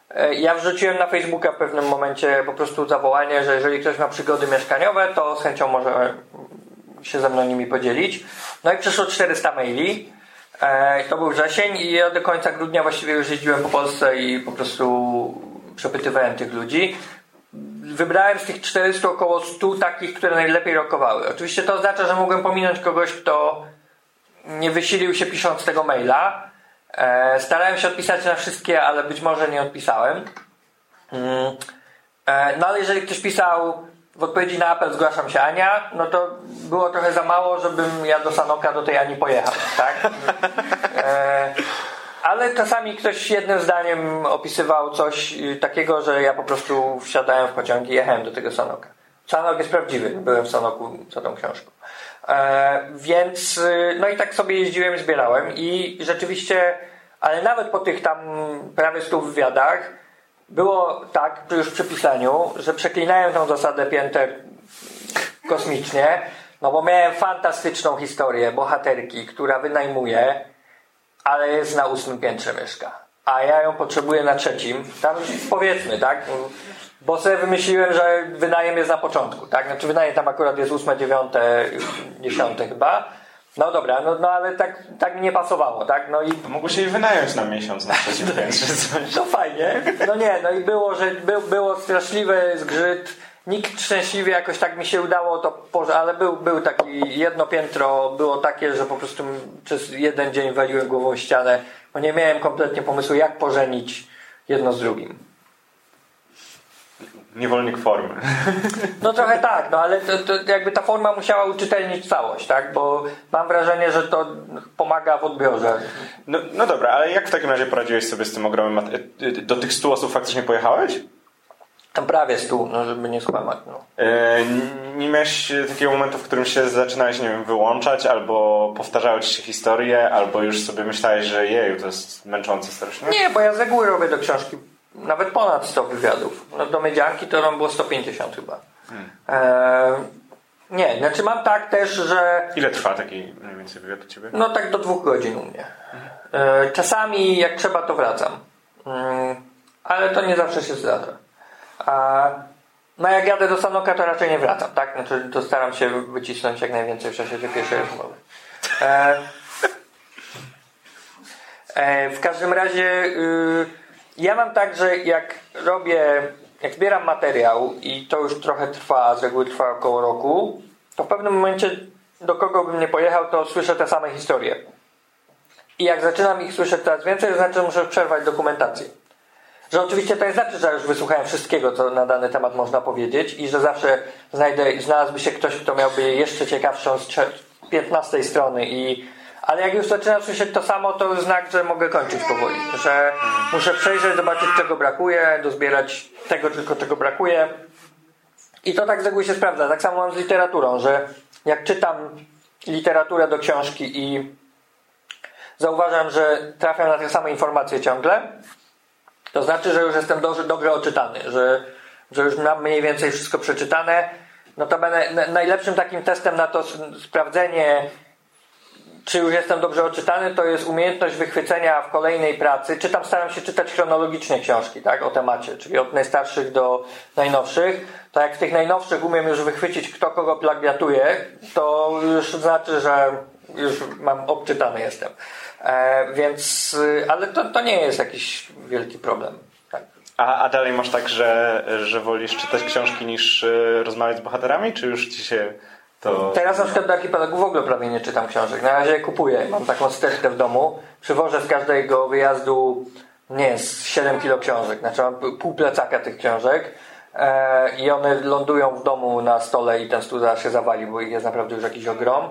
e, ja wrzuciłem na Facebooka w pewnym momencie po prostu zawołanie, że jeżeli ktoś ma przygody mieszkaniowe, to z chęcią może się ze mną nimi podzielić. No i przyszło 400 maili. E, to był wrzesień i ja do końca grudnia właściwie już jeździłem po Polsce i po prostu przepytywałem tych ludzi. Wybrałem z tych 400 około 100 takich, które najlepiej rokowały. Oczywiście to oznacza, że mogłem pominąć kogoś, kto nie wysilił się pisząc tego maila. E, starałem się odpisać na wszystkie, ale być może nie odpisałem. Mm. E, no ale jeżeli ktoś pisał w odpowiedzi na apel zgłaszam się Ania, no to było trochę za mało, żebym ja do Sanoka do tej Ani pojechał, tak? E, ale czasami ktoś jednym zdaniem opisywał coś takiego, że ja po prostu wsiadałem w pociąg i jechałem do tego Sanoka. Sanok jest prawdziwy, byłem w Sanoku za tą książką. E, więc, no i tak sobie jeździłem zbierałem i rzeczywiście, ale nawet po tych tam prawie stu wywiadach, było tak, już przy pisaniu, że przeklinałem tą zasadę pięter kosmicznie, no bo miałem fantastyczną historię bohaterki, która wynajmuje, ale jest na ósmym piętrze mieszka. A ja ją potrzebuję na trzecim. Tam powiedzmy, tak? Bo sobie wymyśliłem, że wynajem jest na początku, tak? Znaczy wynajem tam akurat jest ósme, dziewiąte, dziesiąte chyba. No dobra, no, no ale tak, tak mi nie pasowało, tak? No i... Mogło się jej wynająć na miesiąc na (laughs) trzecim piętrze. No fajnie. No nie, no i było, że był, było straszliwy zgrzyt. Nikt szczęśliwie jakoś tak mi się udało to, ale był, był taki jedno piętro, było takie, że po prostu przez jeden dzień waliłem głową ścianę, bo nie miałem kompletnie pomysłu, jak pożenić jedno z drugim niewolnik formy. (laughs) No trochę tak, no ale to, to jakby ta forma musiała uczytelnić całość, tak? Bo mam wrażenie, że to pomaga w odbiorze. No, no dobra, ale jak w takim razie poradziłeś sobie z tym ogromem... Do tych stu osób faktycznie pojechałeś? Tam prawie stu, no żeby nie skłamać. No. E, nie miałeś takiego momentu, w którym się zaczynałeś, nie wiem, wyłączać, albo powtarzały ci się historie, albo już sobie myślałeś, że jeju, to jest męczące strasznie? Nie, bo ja z reguły robię do książki nawet ponad 100 wywiadów. No, do Miedzianki to nam było 150 chyba. Hmm. E, nie, znaczy mam tak też, że... Ile trwa taki mniej więcej wywiad u Ciebie? No tak do dwóch godzin u mnie. E, czasami jak trzeba to wracam. Mm, ale to nie zawsze się zdarza. no jak jadę do Sanoka to raczej nie wracam, tak? Znaczy to staram się wycisnąć jak najwięcej w czasie tej pierwszej rozmowy. E, e, w każdym razie... Y, ja mam tak, że jak robię, jak zbieram materiał i to już trochę trwa, z reguły trwa około roku, to w pewnym momencie do kogo bym nie pojechał, to słyszę te same historie. I jak zaczynam ich słyszeć coraz więcej, to znaczy, że muszę przerwać dokumentację. Że oczywiście to nie znaczy, że już wysłuchałem wszystkiego, co na dany temat można powiedzieć i że zawsze znajdę, znalazłby się ktoś, kto miałby jeszcze ciekawszą z 15 strony i ale jak już zaczynam słyszeć to samo, to znak, że mogę kończyć powoli. Że muszę przejrzeć, zobaczyć czego brakuje, dozbierać tego tylko czego brakuje. I to tak z reguły się sprawdza. Tak samo mam z literaturą, że jak czytam literaturę do książki i zauważam, że trafiam na te same informacje ciągle, to znaczy, że już jestem dobrze, dobrze oczytany, że że już mam mniej więcej wszystko przeczytane, no to będę, najlepszym takim testem na to sprawdzenie, czy już jestem dobrze odczytany, to jest umiejętność wychwycenia w kolejnej pracy. Czytam, staram się czytać chronologicznie książki, tak, o temacie, czyli od najstarszych do najnowszych. To jak w tych najnowszych umiem już wychwycić, kto kogo plagiatuje, to już znaczy, że już mam obczytany jestem. E, więc, ale to, to nie jest jakiś wielki problem. Tak. A, a dalej masz tak, że, że wolisz czytać książki niż y, rozmawiać z bohaterami, czy już ci się to... Teraz na przykład do archipelagu w ogóle prawie nie czytam książek. Na razie kupuję. Mam taką stertę w domu. Przywożę z każdego wyjazdu nie z 7 kilo książek. Znaczy mam pół plecaka tych książek. E, I one lądują w domu na stole i ten stół zaraz się zawali, bo ich jest naprawdę już jakiś ogrom.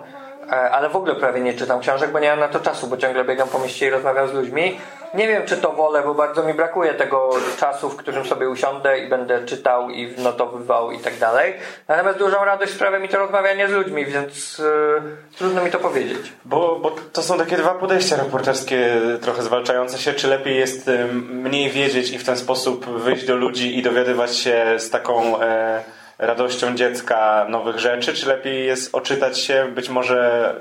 E, ale w ogóle prawie nie czytam książek, bo nie mam na to czasu, bo ciągle biegam po mieście i rozmawiam z ludźmi. Nie wiem, czy to wolę, bo bardzo mi brakuje tego czasu, w którym sobie usiądę i będę czytał i notowywał i tak dalej. Natomiast dużą radość sprawia mi to rozmawianie z ludźmi, więc yy, trudno mi to powiedzieć. Bo, bo to są takie dwa podejścia reporterskie trochę zwalczające się. Czy lepiej jest y, mniej wiedzieć i w ten sposób wyjść do ludzi i dowiadywać się z taką... E, radością dziecka nowych rzeczy, czy lepiej jest oczytać się, być może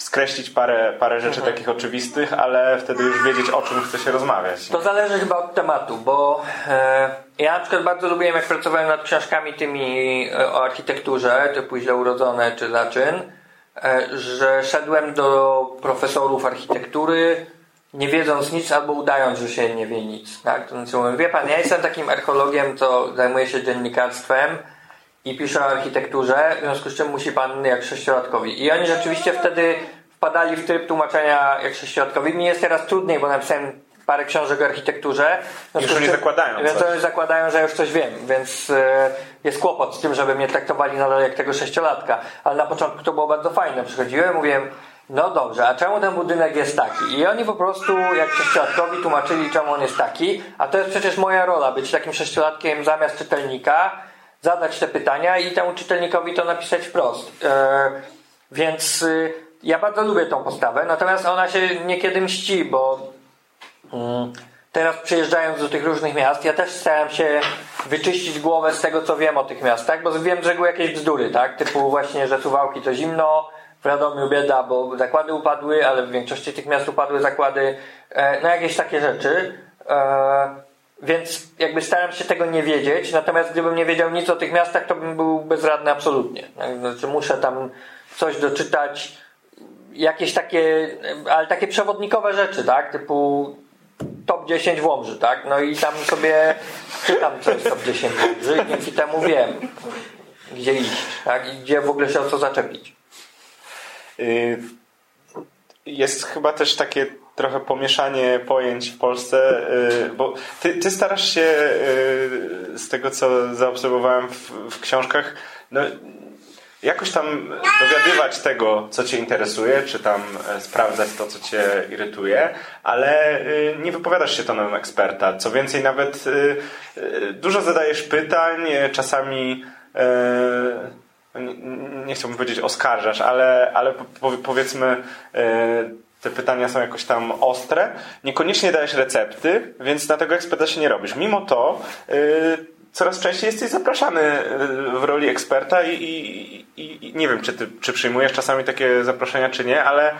skreślić parę, parę rzeczy mhm. takich oczywistych, ale wtedy już wiedzieć o czym chce się rozmawiać. To zależy chyba od tematu, bo e, ja na przykład bardzo lubiłem jak pracowałem nad książkami tymi e, o architekturze, typu źle urodzone czy zaczyn, e, że szedłem do profesorów architektury nie wiedząc nic albo udając, że się nie wie nic. Tak? To znaczy mówię, wie pan, ja jestem takim archeologiem, to zajmuję się dziennikarstwem i piszę o architekturze, w związku z czym musi pan jak sześciolatkowi. I oni rzeczywiście wtedy wpadali w tryb tłumaczenia jak sześciolatkowi. Mi jest teraz trudniej, bo napisałem parę książek o architekturze. Już oni zakładają Więc coś. oni zakładają, że już coś wiem, więc e, jest kłopot z tym, żeby mnie traktowali nadal jak tego sześciolatka. Ale na początku to było bardzo fajne. Przychodziłem, mówiłem, no dobrze, a czemu ten budynek jest taki? I oni po prostu, jak sześciolatkowi, tłumaczyli, czemu on jest taki, a to jest przecież moja rola, być takim sześciolatkiem zamiast czytelnika, zadać te pytania i temu czytelnikowi to napisać wprost. E, więc y, ja bardzo lubię tą postawę, natomiast ona się niekiedy mści, bo mm, teraz przyjeżdżając do tych różnych miast, ja też starałem się wyczyścić głowę z tego, co wiem o tych miastach, bo wiem, że były jakieś bzdury, tak? Typu właśnie, że Suwałki to zimno, w Radomiu bieda, bo zakłady upadły, ale w większości tych miast upadły zakłady, e, no jakieś takie rzeczy. Więc jakby staram się tego nie wiedzieć, natomiast gdybym nie wiedział nic o tych miastach, to bym był bezradny absolutnie. Znaczy muszę tam coś doczytać, jakieś takie, ale takie przewodnikowe rzeczy, tak? Typu top 10 w Łomży, tak? No i tam sobie czytam coś top 10 w Łomży i dzięki temu wiem, gdzie iść, tak? I gdzie w ogóle się o co zaczepić. Y, jest chyba też takie trochę pomieszanie pojęć w Polsce, y, bo ty, ty starasz się y, z tego, co zaobserwowałem w, w książkach, no, jakoś tam dowiadywać tego, co Cię interesuje, czy tam e, sprawdzać to, co Cię irytuje, ale nie wypowiadasz się tonem eksperta. Co więcej, nawet dużo zadajesz pytań, czasami nie, nie chciałbym powiedzieć oskarżasz, ale, ale powiedzmy e, te pytania są jakoś tam ostre. Niekoniecznie dajesz recepty, więc na tego eksperta się nie robisz. Mimo to e, coraz częściej jesteś zapraszany e, w roli eksperta i, i, i, nie wiem, czy, ty, czy przyjmujesz czasami takie zaproszenia, czy nie, ale,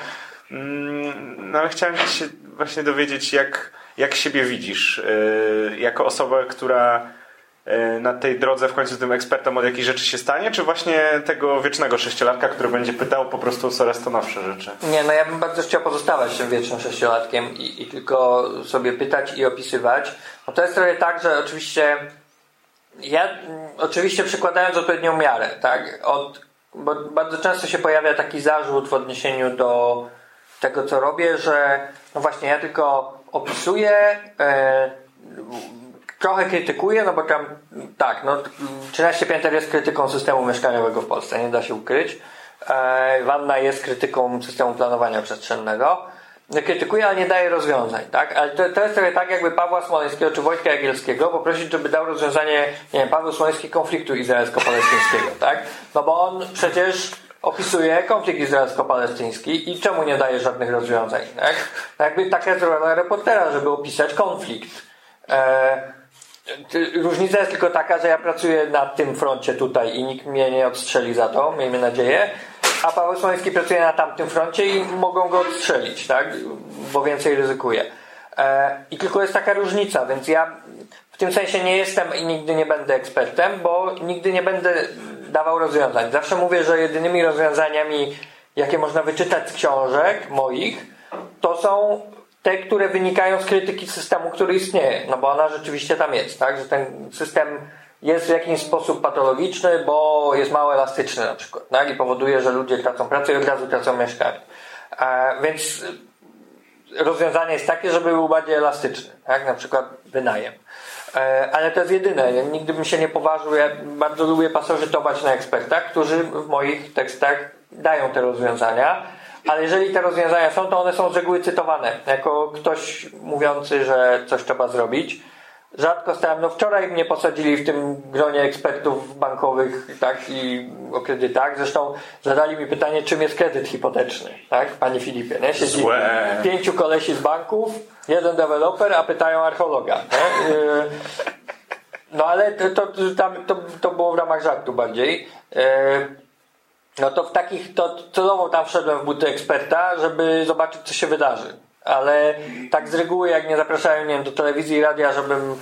mm, no, ale chciałem się właśnie dowiedzieć, jak, jak siebie widzisz jako osobę, która na tej drodze w końcu tym ekspertem od jakichś rzeczy się stanie, czy właśnie tego wiecznego sześciolatka, który będzie pytał po prostu o coraz to nowsze rzeczy? Nie, no ja bym bardzo chciał pozostawać tym wiecznym sześciolatkiem i, i tylko sobie pytać i opisywać. No to jest trochę tak, że oczywiście ja oczywiście przykładając odpowiednią miarę, tak, od, bo bardzo często się pojawia taki zarzut w odniesieniu do tego, co robię, że no właśnie ja tylko opisuję, yy, trochę krytykuję, no bo tam tak, no 13 pięter jest krytyką systemu mieszkaniowego w Polsce, nie da się ukryć. E, Wanna jest krytyką systemu planowania przestrzennego. Krytykuje, ale nie daje rozwiązań, tak? Ale to, to jest trochę tak, jakby Pawła Smoleńskiego czy Wojtka Jagielskiego poprosić, żeby dał rozwiązanie, nie wiem, Paweł Smoleński konfliktu izraelsko-palestyńskiego, tak? No bo on przecież opisuje konflikt izraelsko-palestyński i czemu nie daje żadnych rozwiązań, tak? No jakby taka jest rola reportera, żeby opisać konflikt. E, Różnica jest tylko taka, że ja pracuję na tym froncie tutaj i nikt mnie nie odstrzeli za to, miejmy nadzieję. A Paweł Smoleński pracuje na tamtym froncie i mogą go odstrzelić, tak? Bo więcej ryzykuje. E, I tylko jest taka różnica, więc ja w tym sensie nie jestem i nigdy nie będę ekspertem, bo nigdy nie będę dawał rozwiązań. Zawsze mówię, że jedynymi rozwiązaniami, jakie można wyczytać z książek moich, to są te, które wynikają z krytyki systemu, który istnieje. No bo ona rzeczywiście tam jest, tak? Że ten system jest w jakiś sposób patologiczny, bo jest mało elastyczny na przykład, tak? I powoduje, że ludzie tracą pracę i od razu tracą mieszkanie. E, więc rozwiązanie jest takie, żeby był bardziej elastyczny, tak? Na przykład wynajem. E, ale to jest jedyne. Ja nigdy bym się nie poważył. Ja bardzo lubię pasożytować na ekspertach, którzy w moich tekstach dają te rozwiązania. Ale jeżeli te rozwiązania są, to one są z reguły cytowane jako ktoś mówiący, że coś trzeba zrobić. Rzadko stałem, no wczoraj mnie posadzili w tym gronie ekspertów bankowych, tak, i o kredytach. Zresztą zadali mi pytanie, czym jest kredyt hipoteczny, tak, panie Filipie, nie? Siedzi Złe. pięciu kolesi z banków, jeden deweloper, a pytają archeologa, nie? Yy, No ale to, to, tam, to, to było w ramach żartu bardziej. No to w takich, to celowo tam wszedłem w buty eksperta, żeby zobaczyć, co się wydarzy. Ale tak z reguły, jak nie zapraszają nie wiem, do telewizji i radia, żebym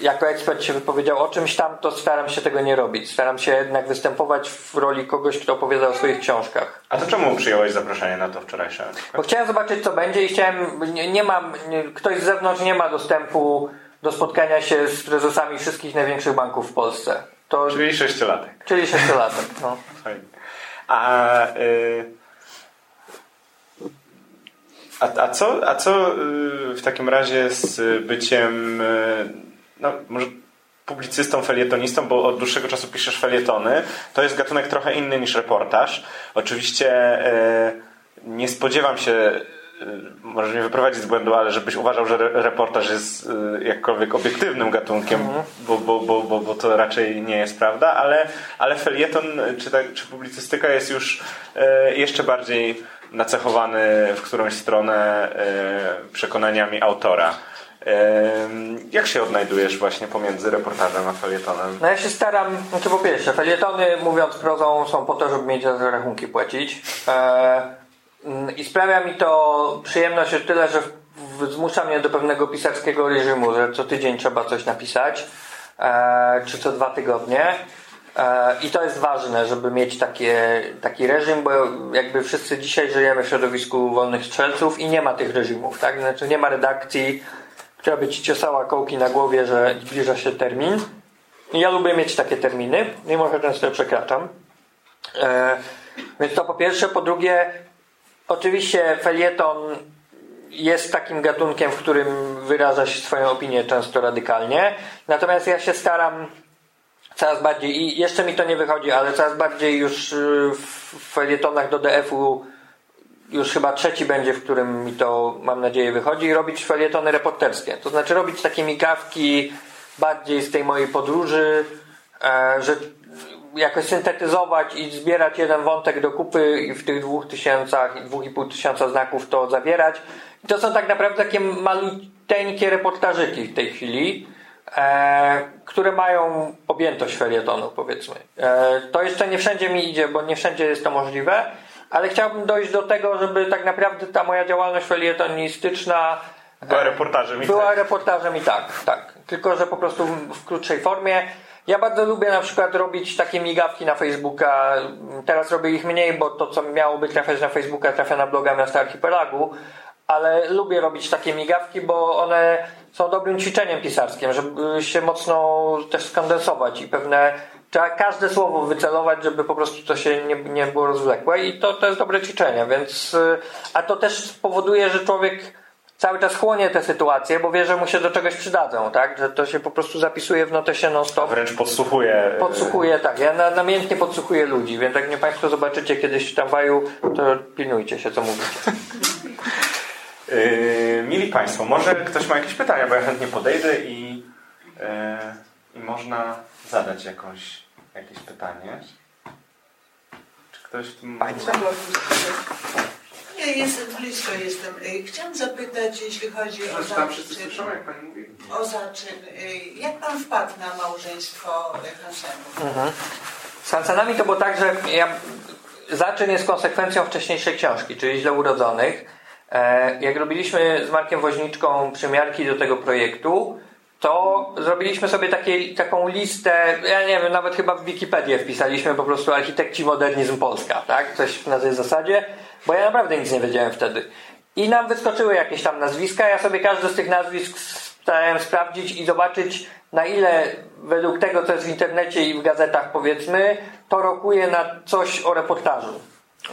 jako ekspert się wypowiedział o czymś tam, to staram się tego nie robić. Staram się jednak występować w roli kogoś, kto opowiada o swoich książkach. A to czemu przyjąłeś zaproszenie na to wczorajsze? Bo chciałem zobaczyć, co będzie i chciałem, nie, nie mam, nie, ktoś z zewnątrz nie ma dostępu do spotkania się z prezesami wszystkich największych banków w Polsce. To, Czyli sześciolatek. czyli sześciolatek. No. Fajnie. A, y, a, a co, a co y, w takim razie z byciem y, no, może publicystą, felietonistą, bo od dłuższego czasu piszesz felietony. To jest gatunek trochę inny niż reportaż. Oczywiście nie spodziewam się y, może mnie wyprowadzić z błędu, ale żebyś uważał, że re- reportaż jest y, jakkolwiek obiektywnym gatunkiem, bo, bo, bo, bo, bo to raczej nie jest prawda, ale, ale felieton czy, tak, czy publicystyka jest już y, jeszcze bardziej nacechowany w którąś stronę przekonaniami autora. Jak się odnajdujesz właśnie pomiędzy reportażem a felietonem? No ja się staram, znaczy po pierwsze, felietony mówiąc prozą są po to, żeby mieć za rachunki płacić. E, mm, I sprawia mi to przyjemność o tyle, że zmusza mnie do pewnego pisarskiego reżimu, że co tydzień trzeba coś napisać, e, czy co dwa tygodnie. E, I to jest ważne, żeby mieć takie, taki reżim, bo jakby wszyscy dzisiaj żyjemy w środowisku wolnych strzelców i nie ma tych reżimów, tak? Znaczy nie ma redakcji, która by ci ciosała kołki na głowie, że zbliża się termin. I ja lubię mieć takie terminy, mimo że często przekraczam. E, więc to po pierwsze. Po drugie, oczywiście felieton jest takim gatunkiem, w którym wyraża się swoją opinię często radykalnie. Natomiast ja się staram coraz bardziej, i jeszcze mi to nie wychodzi, ale coraz bardziej już y, w felietonach do DF-u już chyba trzeci będzie, w którym mi to mam nadzieję wychodzi, robić felietony reporterskie. To znaczy robić takie migawki bardziej z tej mojej podróży, e, że jakoś syntetyzować i zbierać jeden wątek do kupy i w tych dwóch tysiącach, dwóch i pół tysiąca znaków to zawierać. I to są tak naprawdę takie maluteńkie reportażyki w tej chwili, e, które mają objętość felietonu, powiedzmy. E, to jeszcze nie wszędzie mi idzie, bo nie wszędzie jest to możliwe, ale chciałbym dojść do tego, żeby tak naprawdę ta moja działalność felietonistyczna Była reportażem i była tak. reportażem i tak, tak. Tylko, że po prostu w, w krótszej formie. Ja bardzo lubię na przykład robić takie migawki na Facebooka. Teraz robię ich mniej, bo to, co miałoby trafiać na Facebooka, trafia na bloga Miasta Archipelagu. Ale lubię robić takie migawki, bo one są dobrym ćwiczeniem pisarskim, żeby się mocno też skondensować i pewne trzeba każde słowo wycelować, żeby po prostu to się nie, nie było rozwlekłe i to, to jest dobre ćwiczenie, więc a to też powoduje, że człowiek cały czas chłonie te sytuacje, bo wie, że mu się do czegoś przydadzą, tak? Że to się po prostu zapisuje w notesie non-stop. Wręcz podsłuchuje. y, Podsłuchuję, tak. Ja na, namiętnie podsłuchuję ludzi, więc jak mnie Państwo zobaczycie kiedyś w tramwaju, to pilnujcie się, co mówicie. Yy, (laughs) mili Państwo, może ktoś ma jakieś pytania, bo ja chętnie podejdę i, yy, i można zadać jakąś, jakieś pytanie. Czy ktoś w tym... Pani. Nie, jest, blisko jestem. Chciałam zapytać, jeśli chodzi o zaczyn, o zaczyn. Jak pan wpadł na małżeństwo Hansenów? Mhm. Z Hansenami to było tak, że ja, zaczyn jest konsekwencją wcześniejszej książki, czyli Źle Urodzonych. E, jak robiliśmy z Markiem Woźniczką przymiarki do tego projektu, to zrobiliśmy sobie takie, taką listę, ja nie wiem, nawet chyba w Wikipedię wpisaliśmy po prostu architekci modernizm Polska, tak? Coś na tej zasadzie, bo ja naprawdę nic nie wiedziałem wtedy. I nam wyskoczyły jakieś tam nazwiska, ja sobie każdy z tych nazwisk starałem sprawdzić i zobaczyć na ile według tego, co jest w internecie i w gazetach powiedzmy, to rokuje na coś o reportażu.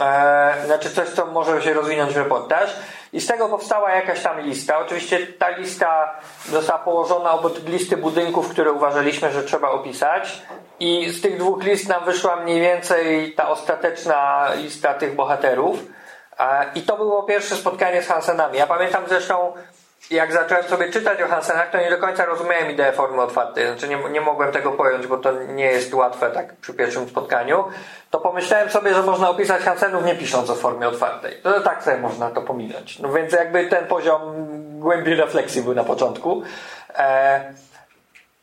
Eee, znaczy coś, co może się rozwinąć w reportaż. I z tego powstała jakaś tam lista. Oczywiście ta lista została położona obok listy budynków, które uważaliśmy, że trzeba opisać. I z tych dwóch list nam wyszła mniej więcej ta ostateczna lista tych bohaterów. I to było pierwsze spotkanie z Hansenami. Ja pamiętam zresztą, jak zacząłem sobie czytać o Hansenach, to nie do końca rozumiałem ideę formy otwartej. Znaczy nie, nie mogłem tego pojąć, bo to nie jest łatwe tak przy pierwszym spotkaniu. To pomyślałem sobie, że można opisać Hansenów nie pisząc o formie otwartej. To tak sobie można to pominąć. No więc jakby ten poziom głębi refleksji był na początku. E,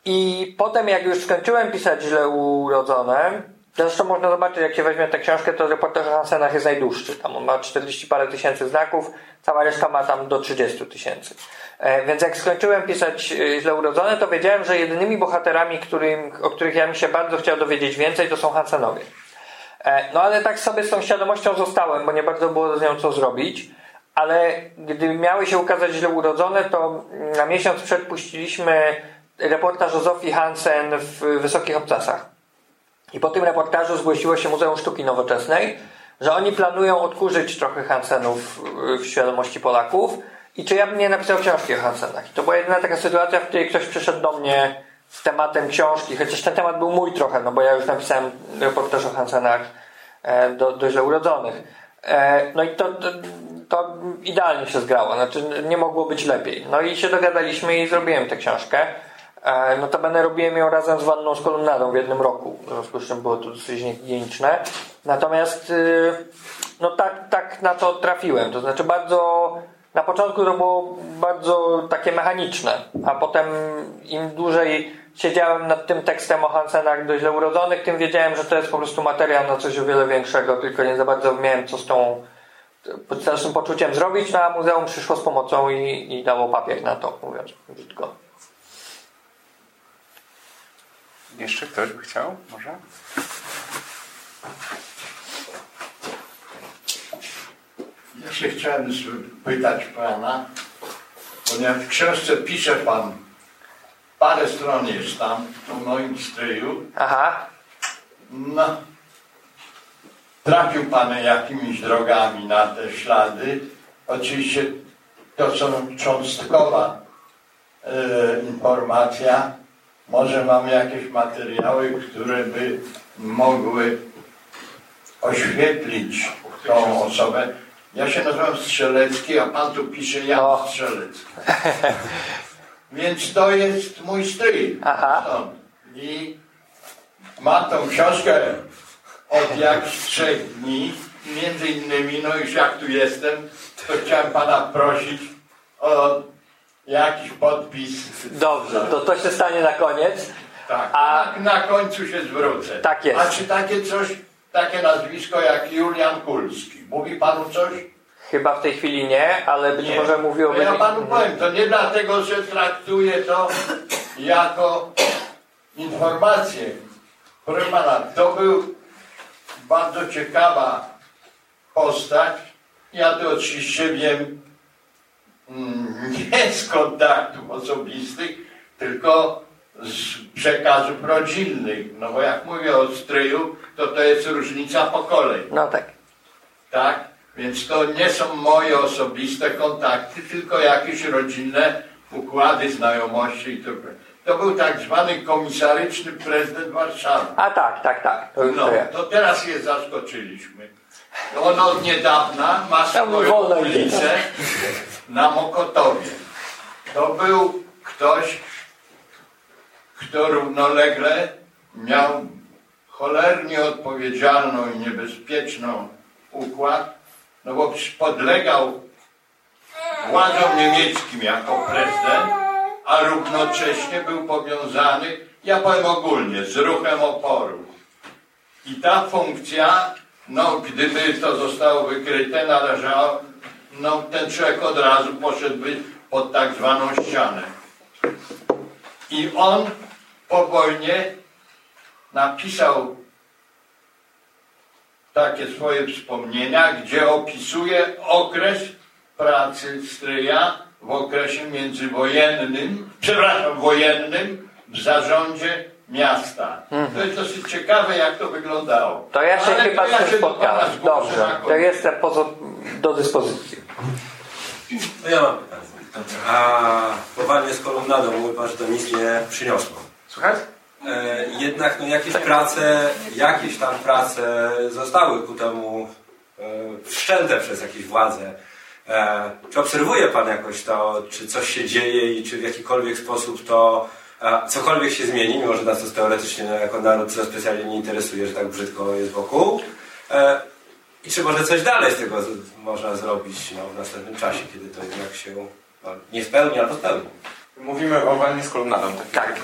I potem jak już skończyłem pisać źle urodzone, Zresztą można zobaczyć, jak się weźmie tę książkę, to reportaż o Hansenach jest najdłuższy. Tam on ma 40 parę tysięcy znaków, cała reszta ma tam do 30 tysięcy. E, więc jak skończyłem pisać e, Źle Urodzone, to wiedziałem, że jedynymi bohaterami, którym, o których ja bym się bardzo chciał dowiedzieć więcej, to są Hansenowie. E, no ale tak sobie z tą świadomością zostałem, bo nie bardzo było z nią co zrobić. Ale gdy miały się ukazać Źle Urodzone, to na miesiąc przed puściliśmy reportaż o Zofii Hansen w Wysokich Obcasach. I po tym reportażu zgłosiło się Muzeum Sztuki Nowoczesnej, że oni planują odkurzyć trochę Hansenów w świadomości Polaków i czy ja bym nie napisał książki o Hansenach. I to była jedyna taka sytuacja, w której ktoś przyszedł do mnie z tematem książki, chociaż ten temat był mój trochę, no bo ja już napisałem reportaż o Hansenach e, do, do źle urodzonych. E, no i to, to, to idealnie się zgrało, znaczy nie mogło być lepiej. No i się dogadaliśmy i zrobiłem tę książkę. E, no to będę robiłem ją razem z wanną z kolumnadą w jednym roku. W związku z czym było to dosyć niehigieniczne. Natomiast y, no tak, tak na to trafiłem. To znaczy bardzo na początku to było bardzo takie mechaniczne, a potem im dłużej siedziałem nad tym tekstem o Hansenach do źle urodzonych, tym wiedziałem, że to jest po prostu materiał na coś o wiele większego, tylko nie za bardzo miałem co z tą tym poczuciem zrobić, no a muzeum przyszło z pomocą i, i dało papier na to, mówiąc brzydko. Jeszcze ktoś by chciał? Może? Jeszcze chciałem pytać Pana, ponieważ w książce pisze Pan, parę stron jest tam, w moim stryju. Aha. No, trafił Pan jakimiś drogami na te ślady. Oczywiście to są cząstkowa e, informacja, może mamy jakieś materiały, które by mogły oświetlić tą osobę. Ja się nazywam Strzelecki, a pan tu pisze Jan o. Strzelecki. (laughs) Więc to jest mój styl. I mam tą książkę od jakichś trzech dni. Między innymi, no już jak tu jestem, to chciałem pana prosić o jakiś podpis. Dobrze, to to się stanie na koniec. Tak, a na końcu się zwrócę. Tak jest. A czy takie coś, takie nazwisko jak Julian Kulski, mówi panu coś? Chyba w tej chwili nie, ale być nie. może mówił no Ja panu powiem, to nie dlatego, że traktuję to jako informację. Proszę pana, to był bardzo ciekawa postać. Ja to oczywiście wiem Mm, nie z kontaktów osobistych, tylko z przekazów rodzinnych. No bo jak mówię o stryju, to to jest różnica pokoleń. No tak. Tak? Więc to nie są moje osobiste kontakty, tylko jakieś rodzinne układy znajomości i to. To był tak zwany komisaryczny prezydent Warszawy. A tak, tak, tak. To no, to teraz je zaskoczyliśmy. On od niedawna ma swoją ulicę na Mokotowie. To był ktoś, kto równolegle miał cholernie odpowiedzialną i niebezpieczną układ no bo podlegał władzom niemieckim jako prezydent, a równocześnie był powiązany, ja powiem ogólnie, z ruchem oporu. I ta funkcja, no gdyby to zostało wykryte, należało, no ten człowiek od razu poszedłby pod tak zwaną ścianę. I on po wojnie napisał takie swoje wspomnienia, gdzie opisuje okres pracy stryja w okresie międzywojennym, przepraszam, wojennym w zarządzie miasta. To jest dosyć ciekawe, jak to wyglądało. To ja się Ale chyba z tym spotkałem. Dobrze, to jestem pozo- do dyspozycji. No ja mam pytanie. A chowanie z kolumnadą, mówi pan, że to nic nie przyniosło. Słuchaj? E, jednak no, jakieś prace, jakieś tam prace zostały ku temu e, wszczęte przez jakieś władze. E, czy obserwuje pan jakoś to, czy coś się dzieje i czy w jakikolwiek sposób to e, cokolwiek się zmieni, mimo że nas to teoretycznie no, jako naród co specjalnie nie interesuje, że tak brzydko jest wokół. E, I czy może coś dalej z tego z, można zrobić no, w następnym czasie, kiedy to jednak się no, nie spełni albo spełni. Mówimy o walnie z kolumnadą. Tak.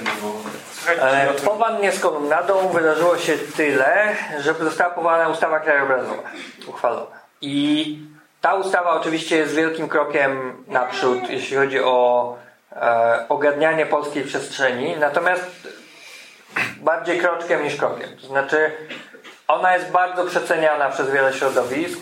Tak. E, Po wannie z kolumnadą wydarzyło się tyle, że została powołana ustawa krajobrazowa, uchwalona. I ta ustawa oczywiście jest wielkim krokiem naprzód, jeśli chodzi o e, ogarnianie polskiej przestrzeni, natomiast bardziej kroczkiem niż krokiem. To znaczy, ona jest bardzo przeceniana przez wiele środowisk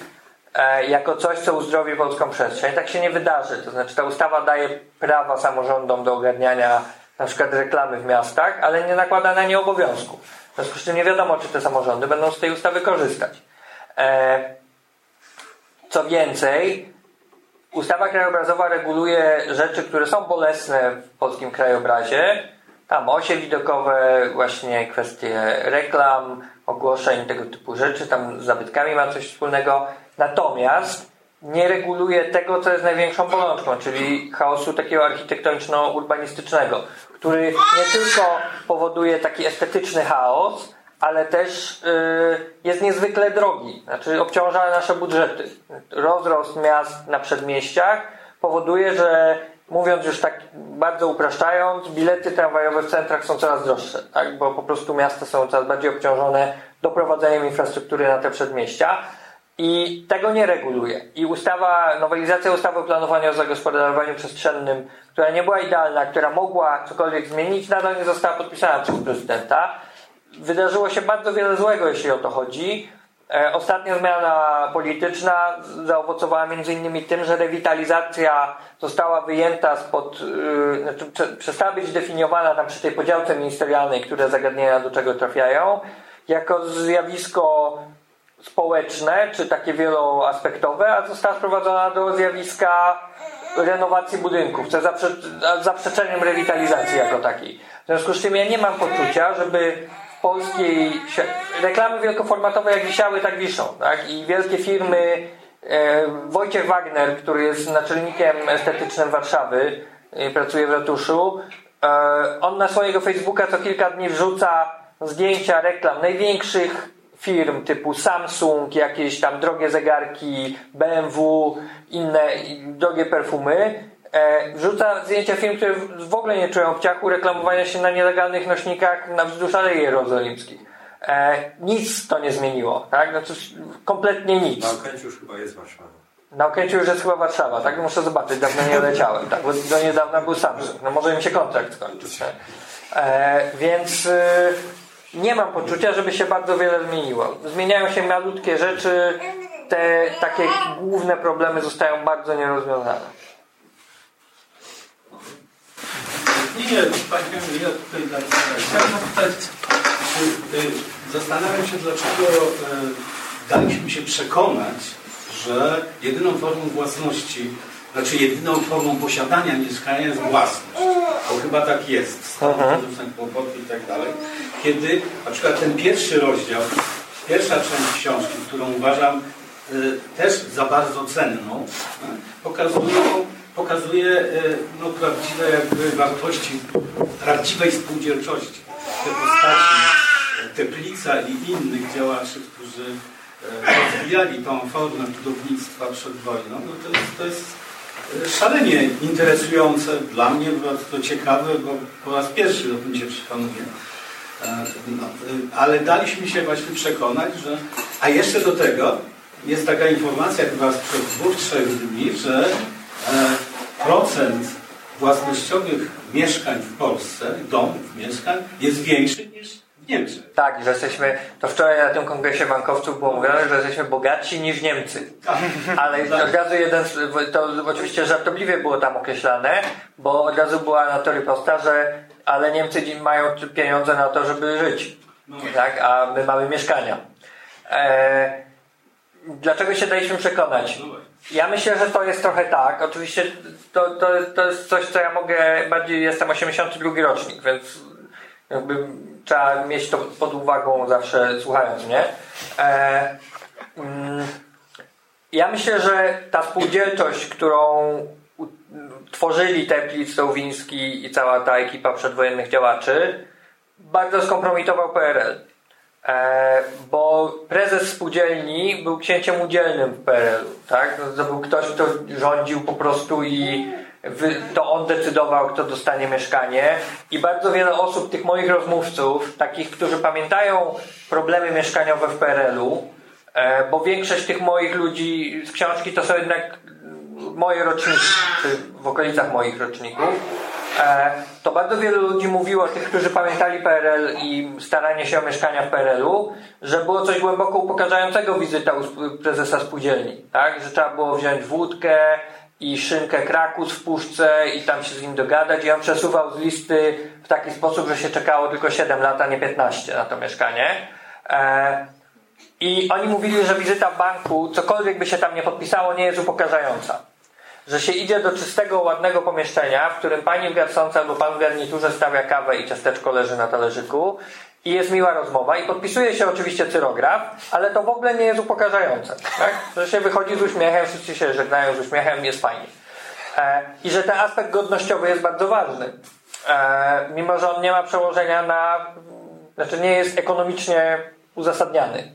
e, jako coś, co uzdrowi polską przestrzeń. Tak się nie wydarzy. To znaczy, ta ustawa daje prawa samorządom do ogarniania na przykład reklamy w miastach, ale nie nakłada na nie obowiązków. W związku z czym nie wiadomo, czy te samorządy będą z tej ustawy korzystać. E, co więcej, ustawa krajobrazowa reguluje rzeczy, które są bolesne w polskim krajobrazie. Tam osie widokowe, właśnie kwestie reklam, ogłoszeń, tego typu rzeczy. Tam z zabytkami ma coś wspólnego. Natomiast nie reguluje tego, co jest największą bolączką, czyli chaosu takiego architektoniczno-urbanistycznego, który nie tylko powoduje taki estetyczny chaos, ale też y, jest niezwykle drogi, znaczy obciąża nasze budżety. Rozrost miast na przedmieściach powoduje, że mówiąc już tak bardzo upraszczając, bilety tramwajowe w centrach są coraz droższe, tak? bo po prostu miasta są coraz bardziej obciążone doprowadzeniem infrastruktury na te przedmieścia. I tego nie reguluje. I ustawa, nowelizacja ustawy o planowaniu i zagospodarowaniu przestrzennym, która nie była idealna, która mogła cokolwiek zmienić, nadal nie została podpisana przez prezydenta. Wydarzyło się bardzo wiele złego, jeśli o to chodzi. E, Ostatnia zmiana polityczna zaowocowała innymi tym, że rewitalizacja została wyjęta spod, yy, znaczy prze, przestała być definiowana tam przy tej podziałce ministerialnej, które zagadnienia do czego trafiają, jako zjawisko społeczne, czy takie wieloaspektowe, a została sprowadzona do zjawiska renowacji budynków, co zaprze- zaprzeczeniem rewitalizacji jako takiej. W związku z czym ja nie mam poczucia, żeby polskiej reklamy wielkoformatowe jak wisiały, tak wiszą. Tak? I wielkie firmy, e, Wojciech Wagner, który jest naczelnikiem estetycznym Warszawy, e, pracuje w ratuszu, e, on na swojego Facebooka co kilka dni wrzuca zdjęcia reklam największych firm typu Samsung, jakieś tam drogie zegarki, BMW, inne drogie perfumy. E, wrzuca zdjęcia firm, które w ogóle nie czują obciachu reklamowania się na nielegalnych nośnikach na wzdłuż Alei Jerozolimskich. E, nic to nie zmieniło, tak? Znaczy, kompletnie nic. Na Okęciu już chyba jest Warszawa. Na Okęciu już jest chyba Warszawa, tak? Muszę zobaczyć, dawno nie leciałem, tak? Bo do niedawna był Samsung. No może mi się kontrakt skończyć. tak? E, więc y, nie mam poczucia, żeby się bardzo wiele zmieniło. Zmieniają się malutkie rzeczy, te takie główne problemy zostają bardzo nierozwiązane. Nie, Panie ja tutaj tak, chciałem zapytać, czy, y, zastanawiam się, dlaczego y, daliśmy się przekonać, że jedyną formą własności, znaczy jedyną formą posiadania mieszkania jest własność. Bo chyba tak jest. Stąd są kłopoty i tak dalej. Kiedy na przykład ten pierwszy rozdział, pierwsza część książki, którą uważam y, też za bardzo cenną, y, pokazują, pokazuje y, no, prawdziwe jakby wartości prawdziwej spółdzielczości. Te postaci Teplica i innych działaczy, którzy e, rozwijali tą formę budownictwa przed wojną, no to jest, to jest e, szalenie interesujące dla mnie, bardzo ciekawe, bo po raz pierwszy o tym się przekonuję. E, no, ale daliśmy się właśnie przekonać, że... A jeszcze do tego jest taka informacja chyba sprzed dwóch, trzech dni, że procent własnościowych mieszkań w Polsce, domów, mieszkań jest większy niż w Niemczech. Tak, że jesteśmy, to wczoraj na tym kongresie bankowców było mówione, że jesteśmy bogatsi niż Niemcy. Tak. Ale Tak. od razu jeden, to oczywiście żartobliwie było tam określane, bo od razu była na to riposta, że ale Niemcy mają pieniądze na to, żeby żyć. No. Tak, a my mamy mieszkania. E, dlaczego się daliśmy przekonać? Ja myślę, że to jest trochę tak. Oczywiście to, to, to jest coś, co ja mogę, bardziej jestem 82 rocznik, więc jakby trzeba mieć to pod uwagą zawsze słuchając mnie. E, mm, ja myślę, że ta spółdzielczość, którą tworzyli Teplic, Stołwiński i cała ta ekipa przedwojennych działaczy, bardzo skompromitował PRL. E, bo prezes spółdzielni był księciem udzielnym w PRL-u, tak? To był ktoś, kto rządził po prostu i to on decydował, kto dostanie mieszkanie i bardzo wiele osób, tych moich rozmówców, takich, którzy pamiętają problemy mieszkaniowe w PRL-u, e, bo większość tych moich ludzi z książki to są jednak moje roczniki, czy w okolicach moich roczników, to bardzo wielu ludzi mówiło, tych, którzy pamiętali PRL i staranie się o mieszkania w PRL-u, że było coś głęboko upokarzającego wizyta u prezesa spółdzielni, tak? Że trzeba było wziąć wódkę i szynkę krakus w puszce i tam się z nim dogadać i on przesuwał z listy w taki sposób, że się czekało tylko 7 lat, a nie 15 na to mieszkanie. E, i oni mówili, że wizyta w banku, cokolwiek by się tam nie podpisało, nie jest upokarzająca. Że się idzie do czystego, ładnego pomieszczenia, w którym pani w garsonce albo pan w garniturze stawia kawę i ciasteczko leży na talerzyku i jest miła rozmowa i podpisuje się oczywiście cyrograf, ale to w ogóle nie jest upokarzające. Tak? (laughs) Że się wychodzi z uśmiechem, wszyscy się żegnają z uśmiechem, jest fajnie. E, I że ten aspekt godnościowy jest bardzo ważny. E, mimo, że on nie ma przełożenia na... Znaczy nie jest ekonomicznie uzasadniany.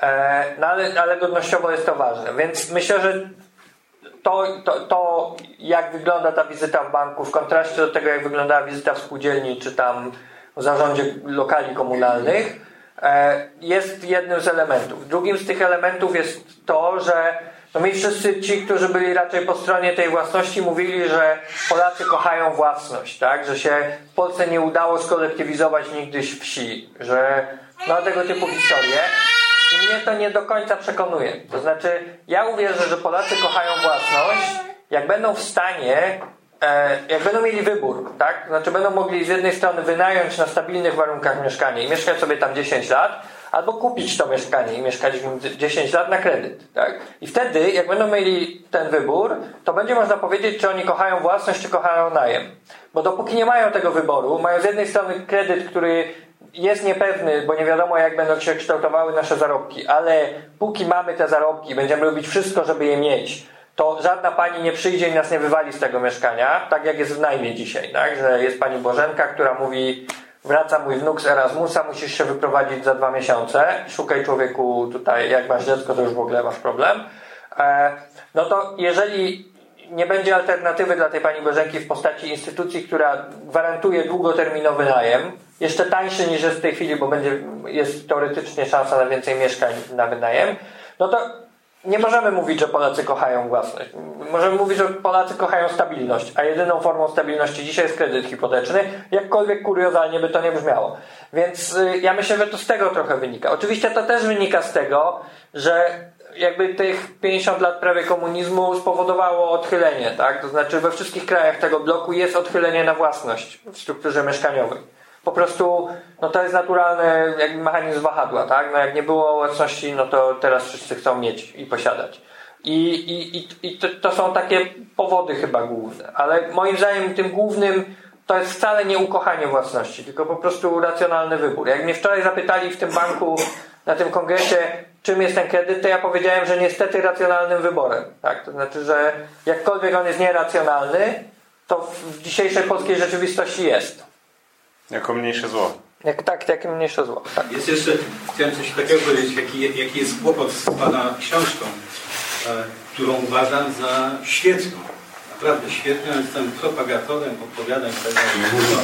E, no ale, ale godnościowo jest to ważne. Więc myślę, że to, to, to, jak wygląda ta wizyta w banku w kontraście do tego, jak wyglądała wizyta w spółdzielni, czy tam w zarządzie lokali komunalnych, e, jest jednym z elementów. Drugim z tych elementów jest to, że no mi wszyscy ci, którzy byli raczej po stronie tej własności, mówili, że Polacy kochają własność, tak? że się w Polsce nie udało skolektywizować nigdy wsi, że no tego typu historie. I mnie to nie do końca przekonuje. To znaczy, ja uwierzę, że Polacy kochają własność, jak będą w stanie, e, jak będą mieli wybór, tak? Znaczy, będą mogli z jednej strony wynająć na stabilnych warunkach mieszkanie i mieszkać sobie tam 10 lat, albo kupić to mieszkanie i mieszkać w nim 10 lat na kredyt, tak? I wtedy, jak będą mieli ten wybór, to będzie można powiedzieć, czy oni kochają własność, czy kochają najem. Bo dopóki nie mają tego wyboru, mają z jednej strony kredyt, który jest niepewny, bo nie wiadomo jak będą się kształtowały nasze zarobki, ale póki mamy te zarobki, będziemy robić wszystko, żeby je mieć, to żadna pani nie przyjdzie i nas nie wywali z tego mieszkania, tak jak jest w najmie dzisiaj, tak? że jest pani Bożenka, która mówi wraca mój wnuk z Erasmusa, musisz się wyprowadzić za dwa miesiące, szukaj człowieku tutaj, jak masz dziecko, to już w ogóle masz problem. E, no to jeżeli nie będzie alternatywy dla tej pani Bożenki w postaci instytucji, która gwarantuje długoterminowy najem, jeszcze tańszy niż jest w tej chwili, bo będzie, jest teoretycznie szansa na więcej mieszkań na wynajem, no to nie możemy mówić, że Polacy kochają własność. Możemy mówić, że Polacy kochają stabilność, a jedyną formą stabilności dzisiaj jest kredyt hipoteczny, jakkolwiek kuriozalnie by to nie brzmiało. Więc y, ja myślę, że to z tego trochę wynika. Oczywiście to też wynika z tego, że jakby tych 50 lat prawie komunizmu spowodowało odchylenie, tak? To znaczy we wszystkich krajach tego bloku jest odchylenie na własność w strukturze mieszkaniowej. Po prostu, no to jest naturalny jakby mechanizm wahadła, tak? No jak nie było własności, no to teraz wszyscy chcą mieć i posiadać. I, i, i, i to, to są takie powody chyba główne. Ale moim zdaniem tym głównym to jest wcale nie ukochanie własności, tylko po prostu racjonalny wybór. Jak mnie wczoraj zapytali w tym banku, na tym kongresie, czym jest ten kredyt, to ja powiedziałem, że niestety racjonalnym wyborem. Tak? To znaczy, że jakkolwiek on jest nieracjonalny, to w dzisiejszej polskiej rzeczywistości jest. Jako mniejsze zło. Jak, tak, jak mniejsze zło. Tak. Jest jeszcze, chciałem coś takiego powiedzieć, jaki, jaki jest kłopot z Pana książką, e, którą uważam za świetną. Naprawdę świetną. Jestem propagatorem opowiadań tego no,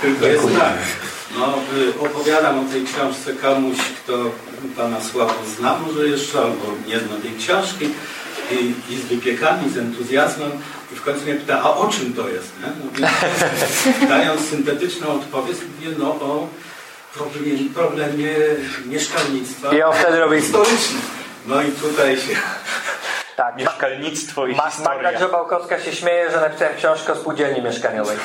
Tylko jest tak. No, y, opowiadam o tej książce komuś, kto Pana Sławo zna może jeszcze, albo nie zna tej książki i, i z wypiekami, z entuzjazmem i w końcu mnie pyta, a o czym to jest? Nie? No, więc, (laughs) dając syntetyczną odpowiedź, mówię, no o problemie, problemie mieszkalnictwa I on wtedy robi- historycznym. No i tutaj się... Tak. Mieszkalnictwo i Ma- historia. Magda Grzebałkowska się śmieje, że napisałem książkę o spółdzielni mieszkaniowej.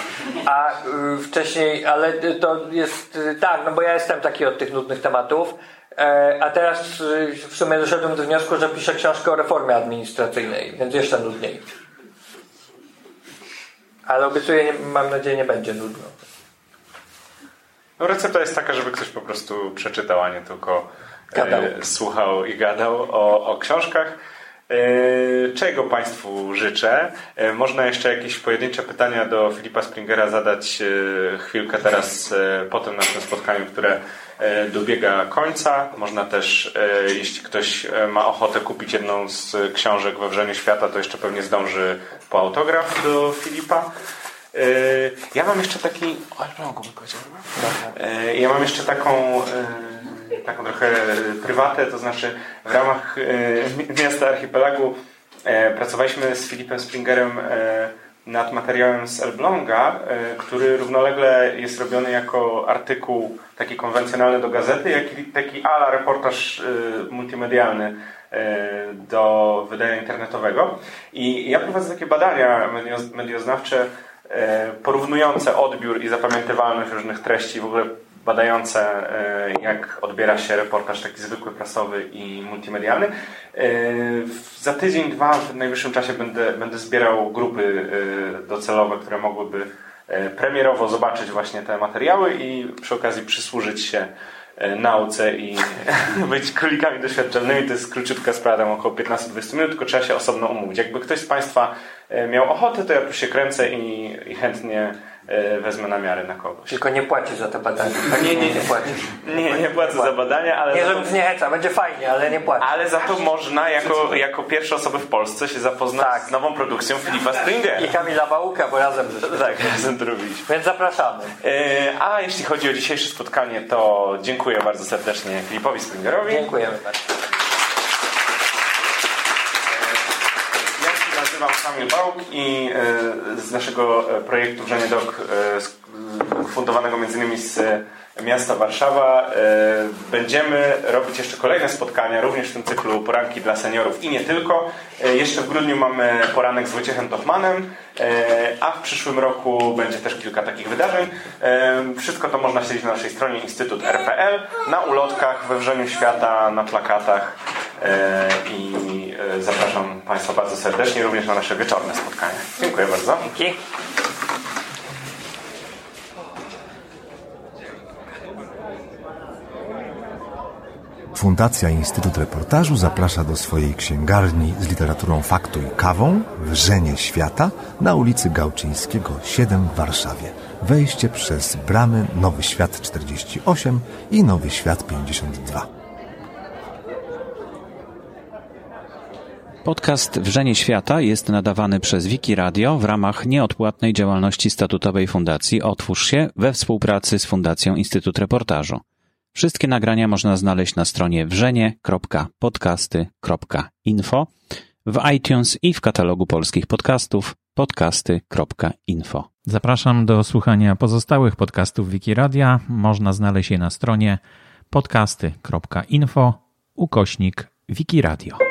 A y, wcześniej, ale y, to jest y, tak, no bo ja jestem taki od tych nudnych tematów. E, a teraz y, w sumie doszedłem do wniosku, że piszę książkę o reformie administracyjnej, więc jeszcze nudniej. Ale obiecuję, mam nadzieję, nie będzie nudno. No recepta jest taka, żeby ktoś po prostu przeczytał, a nie tylko Gadał. e, słuchał i gadał o, o książkach. E, czego Państwu życzę? E, można jeszcze jakieś pojedyncze pytania do Filipa Springera zadać e, chwilkę teraz e, po tym naszym spotkaniu, które e, dobiega końca. Można też, e, jeśli ktoś e, ma ochotę kupić jedną z książek we Wrzeniu Świata, to jeszcze pewnie zdąży po autograf do Filipa. E, Ja mam jeszcze taki. E, Ja mam jeszcze taką, e, taką trochę prywatę, to znaczy w ramach e, mi- miasta archipelagu e, pracowaliśmy z Filipem Springerem e, nad materiałem z Elbląga, e, który równolegle jest robiony jako artykuł taki konwencjonalny do gazety, jak i taki ala reportaż e, multimedialny e, do wydania internetowego. I ja prowadzę takie badania medio- medioznawcze porównujące odbiór i zapamiętywalność różnych treści, w ogóle badające e, jak odbiera się reportaż taki zwykły, prasowy i multimedialny. E, Za tydzień, dwa w najwyższym czasie będę, będę zbierał grupy e, docelowe, które mogłyby premierowo zobaczyć właśnie te materiały i przy okazji przysłużyć się nauce i (laughs) być królikami doświadczalnymi. To jest króciutka sprawa, około 15-20 minut, tylko trzeba się osobno umówić. Jakby ktoś z Państwa miał ochotę, to ja tu się kręcę i, i chętnie e, wezmę namiary na kogoś. Tylko nie płaci za te badania. Nie, nie, nie. płaci. Nie, nie płacę za badania, ale Nie, żebym to, zniechęcał, będzie fajnie, ale nie płaci. ale za to można jako, jako pierwsze osoby w Polsce się zapoznać Tak. z nową produkcją Filipa Springera. I Kamila Bałuka, bo razem żeśmy. Tak, razem to robiliśmy. Więc zapraszamy. E, A jeśli chodzi o dzisiejsze spotkanie, to dziękuję bardzo serdecznie Filipowi Springerowi. Dziękujemy bardzo. Nazywam Kamil Bałk i e, z naszego e, projektu Wrzenie Dok, e, fundowanego innymi z miasta Warszawa, e, będziemy robić jeszcze kolejne spotkania, również w tym cyklu Poranki dla seniorów i nie tylko. E, Jeszcze w grudniu mamy poranek z Wojciechem Tochmanem, e, a w przyszłym roku będzie też kilka takich wydarzeń. Wszystko to można śledzić na naszej stronie Instytut RPL, na ulotkach we Wrzeniu Świata, na plakatach. I zapraszam Państwa bardzo serdecznie również na nasze wieczorne spotkanie. Dziękuję bardzo. Dzięki. Fundacja Instytut Reportażu zaprasza do swojej księgarni z literaturą faktu i kawą Wrzenie Świata na ulicy Gałczyńskiego 7 w Warszawie. Wejście przez bramy Nowy Świat 48 i Nowy Świat 52. Podcast Wrzenie Świata jest nadawany przez Wiki Radio w ramach nieodpłatnej działalności statutowej Fundacji Otwórz się we współpracy z Fundacją Instytut Reportażu. Wszystkie nagrania można znaleźć na stronie wrzenie.podcasty.info, w iTunes i w katalogu polskich podcastów podcasty.info. Zapraszam do słuchania pozostałych podcastów Wiki Radia. Można znaleźć je na stronie podcasty.info ukośnik Wiki Radio.